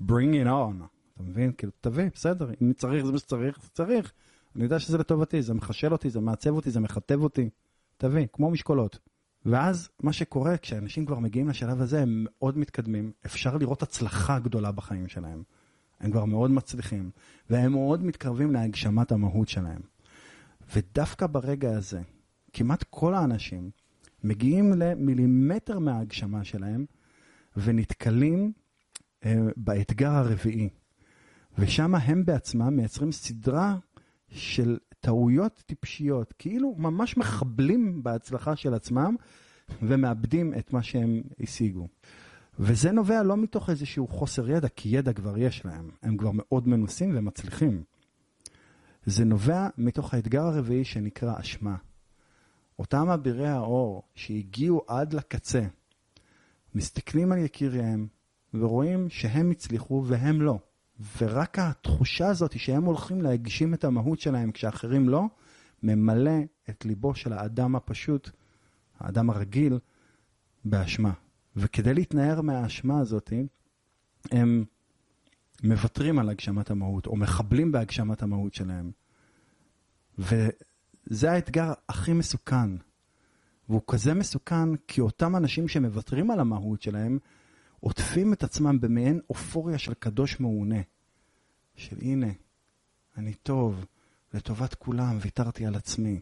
B: bring it on. אתה מבין? כאילו, תביא, בסדר, אם צריך זה מה שצריך, זה צריך. אני יודע שזה לטובתי, זה מחשל אותי, זה מעצב אותי, זה מכתב אותי. תביא, כמו משקולות. ואז מה שקורה, כשאנשים כבר מגיעים לשלב הזה, הם מאוד מתקדמים, אפשר לראות הצלחה גדולה בחיים שלהם. הם כבר מאוד מצליחים, והם מאוד מתקרבים להגשמת המהות שלהם. ודווקא ברגע הזה, כמעט כל האנשים מגיעים למילימטר מההגשמה שלהם, ונתקלים אה, באתגר הרביעי. ושם הם בעצמם מייצרים סדרה של טעויות טיפשיות, כאילו ממש מחבלים בהצלחה של עצמם ומאבדים את מה שהם השיגו. וזה נובע לא מתוך איזשהו חוסר ידע, כי ידע כבר יש להם, הם כבר מאוד מנוסים ומצליחים. זה נובע מתוך האתגר הרביעי שנקרא אשמה. אותם אבירי האור שהגיעו עד לקצה, מסתכלים על יקיריהם ורואים שהם הצליחו והם לא. ורק התחושה הזאת שהם הולכים להגשים את המהות שלהם כשאחרים לא, ממלא את ליבו של האדם הפשוט, האדם הרגיל, באשמה. וכדי להתנער מהאשמה הזאת, הם מוותרים על הגשמת המהות, או מחבלים בהגשמת המהות שלהם. וזה האתגר הכי מסוכן. והוא כזה מסוכן כי אותם אנשים שמוותרים על המהות שלהם, עוטפים את עצמם במעין אופוריה של קדוש מעונה. של הנה, אני טוב, לטובת כולם, ויתרתי על עצמי.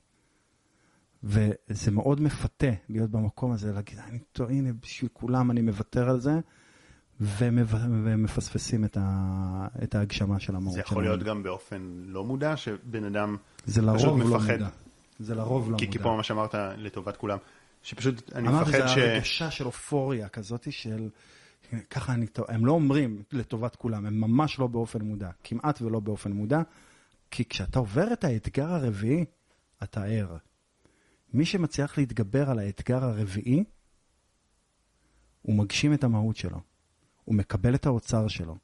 B: וזה מאוד מפתה להיות במקום הזה, להגיד, אני טוב, הנה, בשביל כולם אני מוותר על זה, ומפספסים את, ה, את ההגשמה של המהות
A: שלנו. זה יכול להיות גם באופן לא מודע, שבן אדם
B: זה לרוב לא מודע. זה לרוב לא
A: כי,
B: מודע.
A: כי פה מה שאמרת, לטובת כולם. שפשוט, אני
B: מפחד ש...
A: אמרתי,
B: זה הרגשה של אופוריה כזאת של... ככה אני הם לא אומרים לטובת כולם, הם ממש לא באופן מודע, כמעט ולא באופן מודע, כי כשאתה עובר את האתגר הרביעי, אתה ער. מי שמצליח להתגבר על האתגר הרביעי, הוא מגשים את המהות שלו, הוא מקבל את האוצר שלו,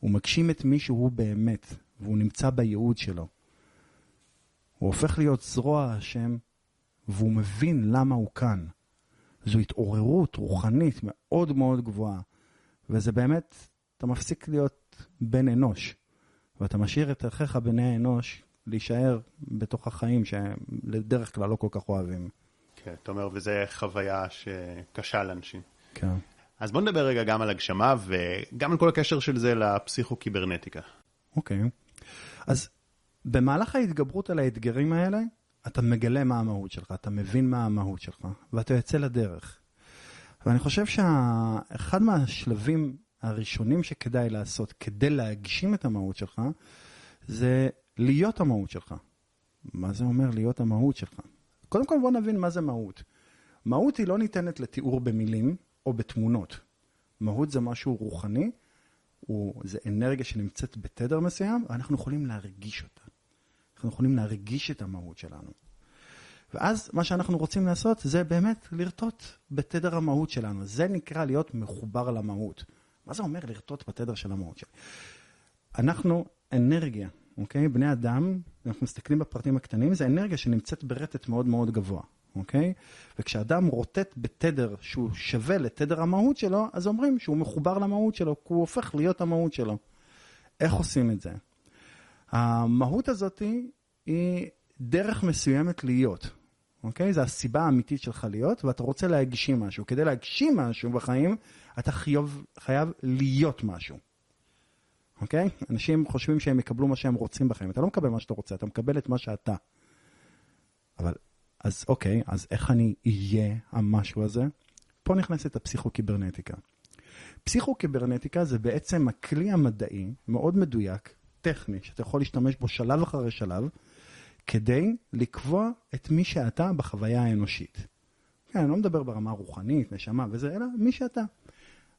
B: הוא מגשים את מי שהוא באמת, והוא נמצא בייעוד שלו. הוא הופך להיות זרוע השם, והוא מבין למה הוא כאן. זו התעוררות רוחנית מאוד מאוד גבוהה. וזה באמת, אתה מפסיק להיות בן אנוש, ואתה משאיר את ערכיך בני האנוש להישאר בתוך החיים שבדרך כלל לא כל כך אוהבים.
A: כן, אתה אומר, וזו חוויה שקשה לאנשים.
B: כן.
A: אז בוא נדבר רגע גם על הגשמה וגם על כל הקשר של זה לפסיכוקיברנטיקה.
B: אוקיי. אז במהלך ההתגברות על האתגרים האלה, אתה מגלה מה המהות שלך, אתה מבין מה המהות שלך, ואתה יוצא לדרך. ואני חושב שאחד מהשלבים הראשונים שכדאי לעשות כדי להגשים את המהות שלך, זה להיות המהות שלך. מה זה אומר להיות המהות שלך? קודם כל בוא נבין מה זה מהות. מהות היא לא ניתנת לתיאור במילים או בתמונות. מהות זה משהו רוחני, הוא, זה אנרגיה שנמצאת בתדר מסוים, ואנחנו יכולים להרגיש אותה. אנחנו יכולים להרגיש את המהות שלנו. ואז מה שאנחנו רוצים לעשות זה באמת לרטוט בתדר המהות שלנו. זה נקרא להיות מחובר למהות. מה זה אומר לרטוט בתדר של המהות שלי? אנחנו אנרגיה, אוקיי? בני אדם, אנחנו מסתכלים בפרטים הקטנים, זה אנרגיה שנמצאת ברטט מאוד מאוד גבוה, אוקיי? וכשאדם רוטט בתדר שהוא שווה לתדר המהות שלו, אז אומרים שהוא מחובר למהות שלו, כי הוא הופך להיות המהות שלו. איך עושים את זה? המהות הזאת היא דרך מסוימת להיות, אוקיי? זה הסיבה האמיתית שלך להיות, ואתה רוצה להגשים משהו. כדי להגשים משהו בחיים, אתה חייב, חייב להיות משהו. אוקיי? אנשים חושבים שהם יקבלו מה שהם רוצים בחיים. אתה לא מקבל מה שאתה רוצה, אתה מקבל את מה שאתה. אבל, אז אוקיי, אז איך אני אהיה המשהו הזה? פה נכנסת הפסיכוקיברנטיקה. פסיכוקיברנטיקה זה בעצם הכלי המדעי, מאוד מדויק, טכני, שאתה יכול להשתמש בו שלב אחרי שלב, כדי לקבוע את מי שאתה בחוויה האנושית. כן, אני לא מדבר ברמה רוחנית, נשמה וזה, אלא מי שאתה.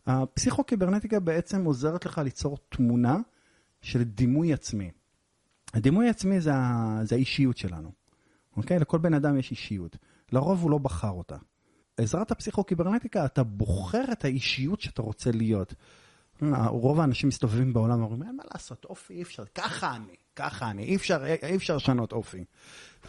B: הפסיכוקיברנטיקה בעצם עוזרת לך ליצור תמונה של דימוי עצמי. הדימוי עצמי זה. זה האישיות שלנו, אוקיי? לכל בן אדם יש אישיות. לרוב הוא לא בחר אותה. בעזרת הפסיכוקיברנטיקה אתה בוחר את האישיות שאתה רוצה להיות. רוב האנשים מסתובבים בעולם ואומרים, אין מה לעשות, אופי אי אפשר, ככה אני, ככה אני, אי אפשר, אי אפשר לשנות אופי.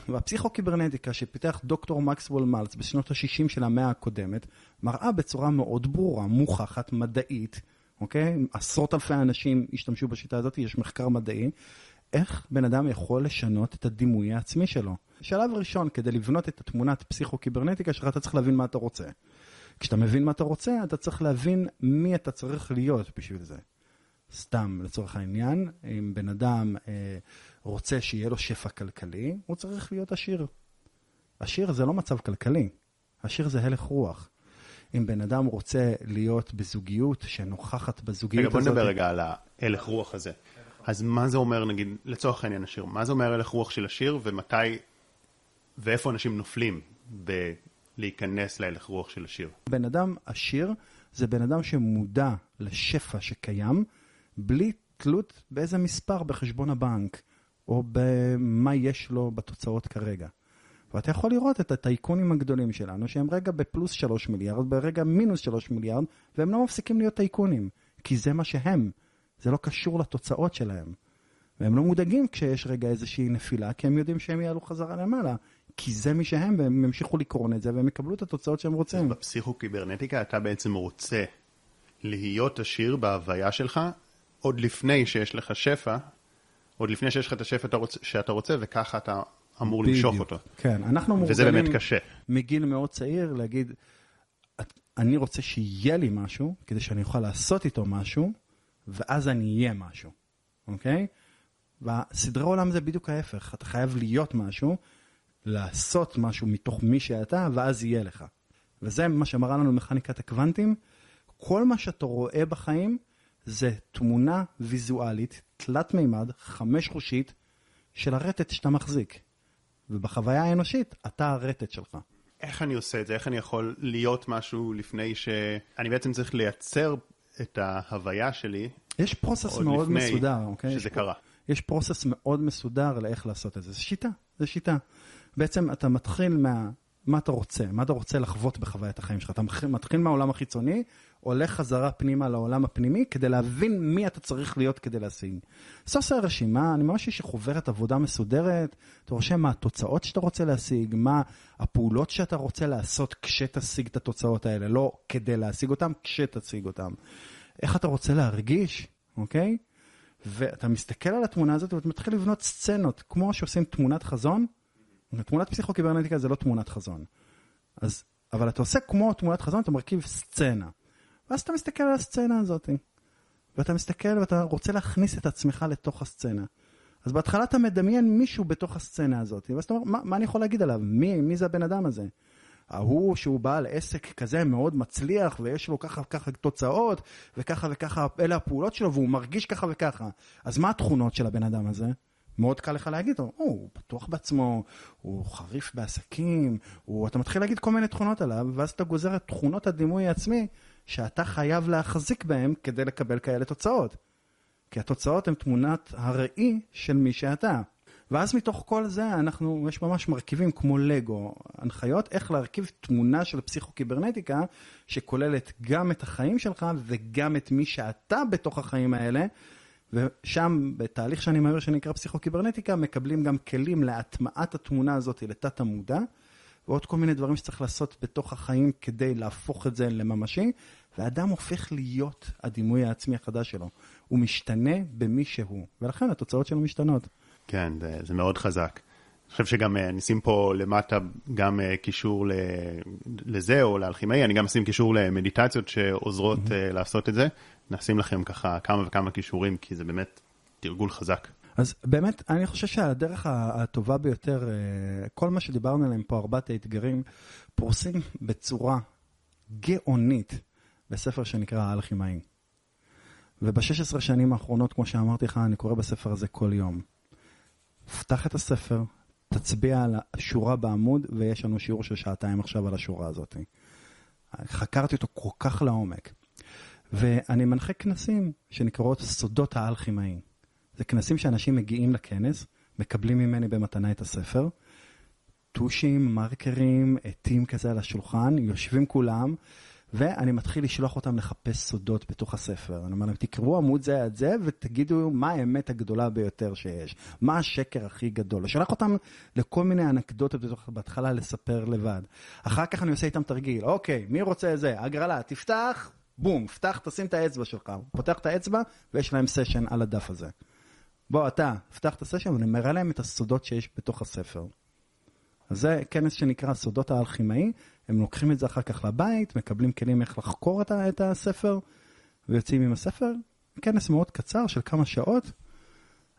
B: והפסיכוקיברנטיקה שפיתח דוקטור מקסוול מלץ בשנות ה-60 של המאה הקודמת, מראה בצורה מאוד ברורה, מוכחת, מדעית, אוקיי? עשרות אלפי אנשים השתמשו בשיטה הזאת, יש מחקר מדעי, איך בן אדם יכול לשנות את הדימוי העצמי שלו. שלב ראשון, כדי לבנות את התמונת פסיכוקיברנטיקה שלך, אתה צריך להבין מה אתה רוצה. כשאתה מבין מה אתה רוצה, אתה צריך להבין מי אתה צריך להיות בשביל זה. סתם, לצורך העניין, אם בן אדם אה, רוצה שיהיה לו שפע כלכלי, הוא צריך להיות עשיר. עשיר זה לא מצב כלכלי, עשיר זה הלך רוח. אם בן אדם רוצה להיות בזוגיות שנוכחת בזוגיות
A: רגע,
B: הזאת...
A: בוא נדבר רגע על ההלך רוח הזה. אז מה זה אומר, נגיד, לצורך העניין השיר, מה זה אומר הלך רוח של השיר ומתי, ואיפה אנשים נופלים בלהיכנס להלך רוח של השיר?
B: בן אדם עשיר זה בן אדם שמודע לשפע שקיים, בלי תלות באיזה מספר בחשבון הבנק, או במה יש לו בתוצאות כרגע. ואתה יכול לראות את הטייקונים הגדולים שלנו, שהם רגע בפלוס 3 מיליארד, ברגע מינוס 3 מיליארד, והם לא מפסיקים להיות טייקונים, כי זה מה שהם. זה לא קשור לתוצאות שלהם. והם לא מודאגים כשיש רגע איזושהי נפילה, כי הם יודעים שהם יעלו חזרה למעלה. כי זה מי שהם, והם ימשיכו לקרון את זה, והם יקבלו את התוצאות שהם רוצים.
A: בפסיכוקיברנטיקה אתה בעצם רוצה להיות עשיר בהוויה שלך, עוד לפני שיש לך שפע, עוד לפני שיש לך את השפע שאתה רוצה, וככה אתה אמור בדיוק. למשוך אותו.
B: כן, אנחנו מורגלים...
A: וזה באמת קשה.
B: מגיל מאוד צעיר להגיד, אני רוצה שיהיה לי משהו, כדי שאני אוכל לעשות איתו משהו, ואז אני אהיה משהו, אוקיי? והסדרי עולם זה בדיוק ההפך, אתה חייב להיות משהו, לעשות משהו מתוך מי שאתה, ואז יהיה לך. וזה מה שמראה לנו מכניקת הקוונטים. כל מה שאתה רואה בחיים זה תמונה ויזואלית, תלת מימד, חמש חושית, של הרטט שאתה מחזיק. ובחוויה האנושית, אתה הרטט שלך.
A: איך אני עושה את זה? איך אני יכול להיות משהו לפני ש... אני בעצם צריך לייצר את ההוויה שלי.
B: יש פרוסס מאוד מסודר, אוקיי?
A: שזה
B: יש
A: קרה.
B: יש פרוסס מאוד מסודר לאיך לעשות את זה. זו שיטה, זו שיטה. בעצם אתה מתחיל מה... מה אתה רוצה, מה אתה רוצה לחוות בחוויית החיים שלך. אתה מתחיל מהעולם החיצוני, הולך חזרה פנימה לעולם הפנימי, כדי להבין מי אתה צריך להיות כדי להשיג. אז אתה עושה רשימה, אני ממש יש חוברת עבודה מסודרת, אתה רושם מה התוצאות שאתה רוצה להשיג, מה הפעולות שאתה רוצה לעשות כשתשיג את התוצאות האלה, לא כדי להשיג אותן, כשתשיג אותן. איך אתה רוצה להרגיש, אוקיי? ואתה מסתכל על התמונה הזאת ואתה מתחיל לבנות סצנות, כמו שעושים תמונת חזון. תמונת פסיכוקיברנטיקה זה לא תמונת חזון. אז, אבל אתה עושה כמו תמונת חזון, אתה מרכיב סצנה. ואז אתה מסתכל על הסצנה הזאת. ואתה מסתכל ואתה רוצה להכניס את עצמך לתוך הסצנה. אז בהתחלה אתה מדמיין מישהו בתוך הסצנה הזאת, ואז אתה אומר, מה, מה אני יכול להגיד עליו? מי, מי זה הבן אדם הזה? ההוא שהוא בעל עסק כזה מאוד מצליח, ויש לו ככה וככה תוצאות, וככה וככה, אלה הפעולות שלו, והוא מרגיש ככה וככה. אז מה התכונות של הבן אדם הזה? מאוד קל לך להגיד, או, הוא בטוח בעצמו, הוא חריף בעסקים, הוא, אתה מתחיל להגיד כל מיני תכונות עליו, ואז אתה גוזר את תכונות הדימוי העצמי שאתה חייב להחזיק בהם כדי לקבל כאלה תוצאות. כי התוצאות הן תמונת הראי של מי שאתה. ואז מתוך כל זה אנחנו, יש ממש מרכיבים כמו לגו, הנחיות איך להרכיב תמונה של פסיכוקיברנטיקה שכוללת גם את החיים שלך וגם את מי שאתה בתוך החיים האלה. ושם, בתהליך שאני מעביר שנקרא פסיכוקיברנטיקה, מקבלים גם כלים להטמעת התמונה הזאת לתת המודע, ועוד כל מיני דברים שצריך לעשות בתוך החיים כדי להפוך את זה לממשי, ואדם הופך להיות הדימוי העצמי החדש שלו. הוא משתנה במי שהוא, ולכן התוצאות שלו משתנות.
A: כן, זה, זה מאוד חזק. חושב שגם אה, נשים פה למטה גם אה, קישור לזה או לאלכימאי, אני גם אשים קישור למדיטציות שעוזרות mm-hmm. לעשות את זה. נשים לכם ככה כמה וכמה קישורים, כי זה באמת תרגול חזק.
B: אז באמת, אני חושב שהדרך הטובה ביותר, כל מה שדיברנו עליהם פה, ארבעת האתגרים, פורסים בצורה גאונית בספר שנקרא האלכימאים. וב-16 שנים האחרונות, כמו שאמרתי לך, אני קורא בספר הזה כל יום. פתח את הספר, תצביע על השורה בעמוד, ויש לנו שיעור של שעתיים עכשיו על השורה הזאת. חקרתי אותו כל כך לעומק. ואני מנחה כנסים שנקראות סודות האלכימאים. זה כנסים שאנשים מגיעים לכנס, מקבלים ממני במתנה את הספר, טושים, מרקרים, עטים כזה על השולחן, יושבים כולם, ואני מתחיל לשלוח אותם לחפש סודות בתוך הספר. אני אומר להם, תקראו עמוד זה עד זה ותגידו מה האמת הגדולה ביותר שיש, מה השקר הכי גדול. אני שולח אותם לכל מיני אנקדוטות בתוך, בהתחלה לספר לבד. אחר כך אני עושה איתם תרגיל, אוקיי, מי רוצה את זה? הגרלה, תפתח, בום, פתח, תשים את האצבע שלך. פותח את האצבע ויש להם סשן על הדף הזה. בוא, אתה, פתח את הסשן ואני מראה להם את הסודות שיש בתוך הספר. אז זה כנס שנקרא סודות האלכימאי, הם לוקחים את זה אחר כך לבית, מקבלים כלים איך לחקור את הספר, ויוצאים עם הספר. כנס מאוד קצר של כמה שעות,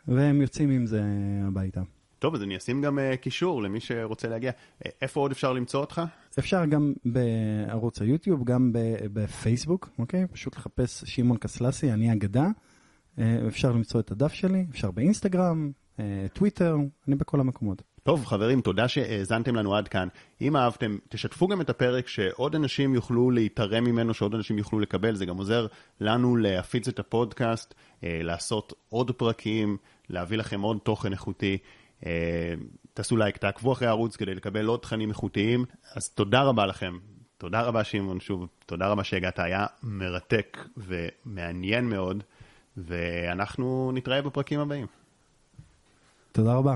B: והם יוצאים עם זה הביתה.
A: טוב, אז אני אשים גם uh, קישור למי שרוצה להגיע. אה, איפה עוד אפשר למצוא אותך?
B: אפשר גם בערוץ היוטיוב, גם בפייסבוק, אוקיי? פשוט לחפש שמעון קסלסי, אני אגדה. אה, אפשר למצוא את הדף שלי, אפשר באינסטגרם, טוויטר, אני בכל המקומות.
A: טוב, חברים, תודה שהאזנתם לנו עד כאן. אם אהבתם, תשתפו גם את הפרק שעוד אנשים יוכלו להתערם ממנו, שעוד אנשים יוכלו לקבל. זה גם עוזר לנו להפיץ את הפודקאסט, אה, לעשות עוד פרקים, להביא לכם עוד תוכן איכותי. אה, תעשו לייק, תעקבו אחרי הערוץ כדי לקבל עוד תכנים איכותיים. אז תודה רבה לכם. תודה רבה, שמעון, שוב, תודה רבה שהגעת. היה מרתק ומעניין מאוד, ואנחנו נתראה בפרקים הבאים.
B: תודה רבה.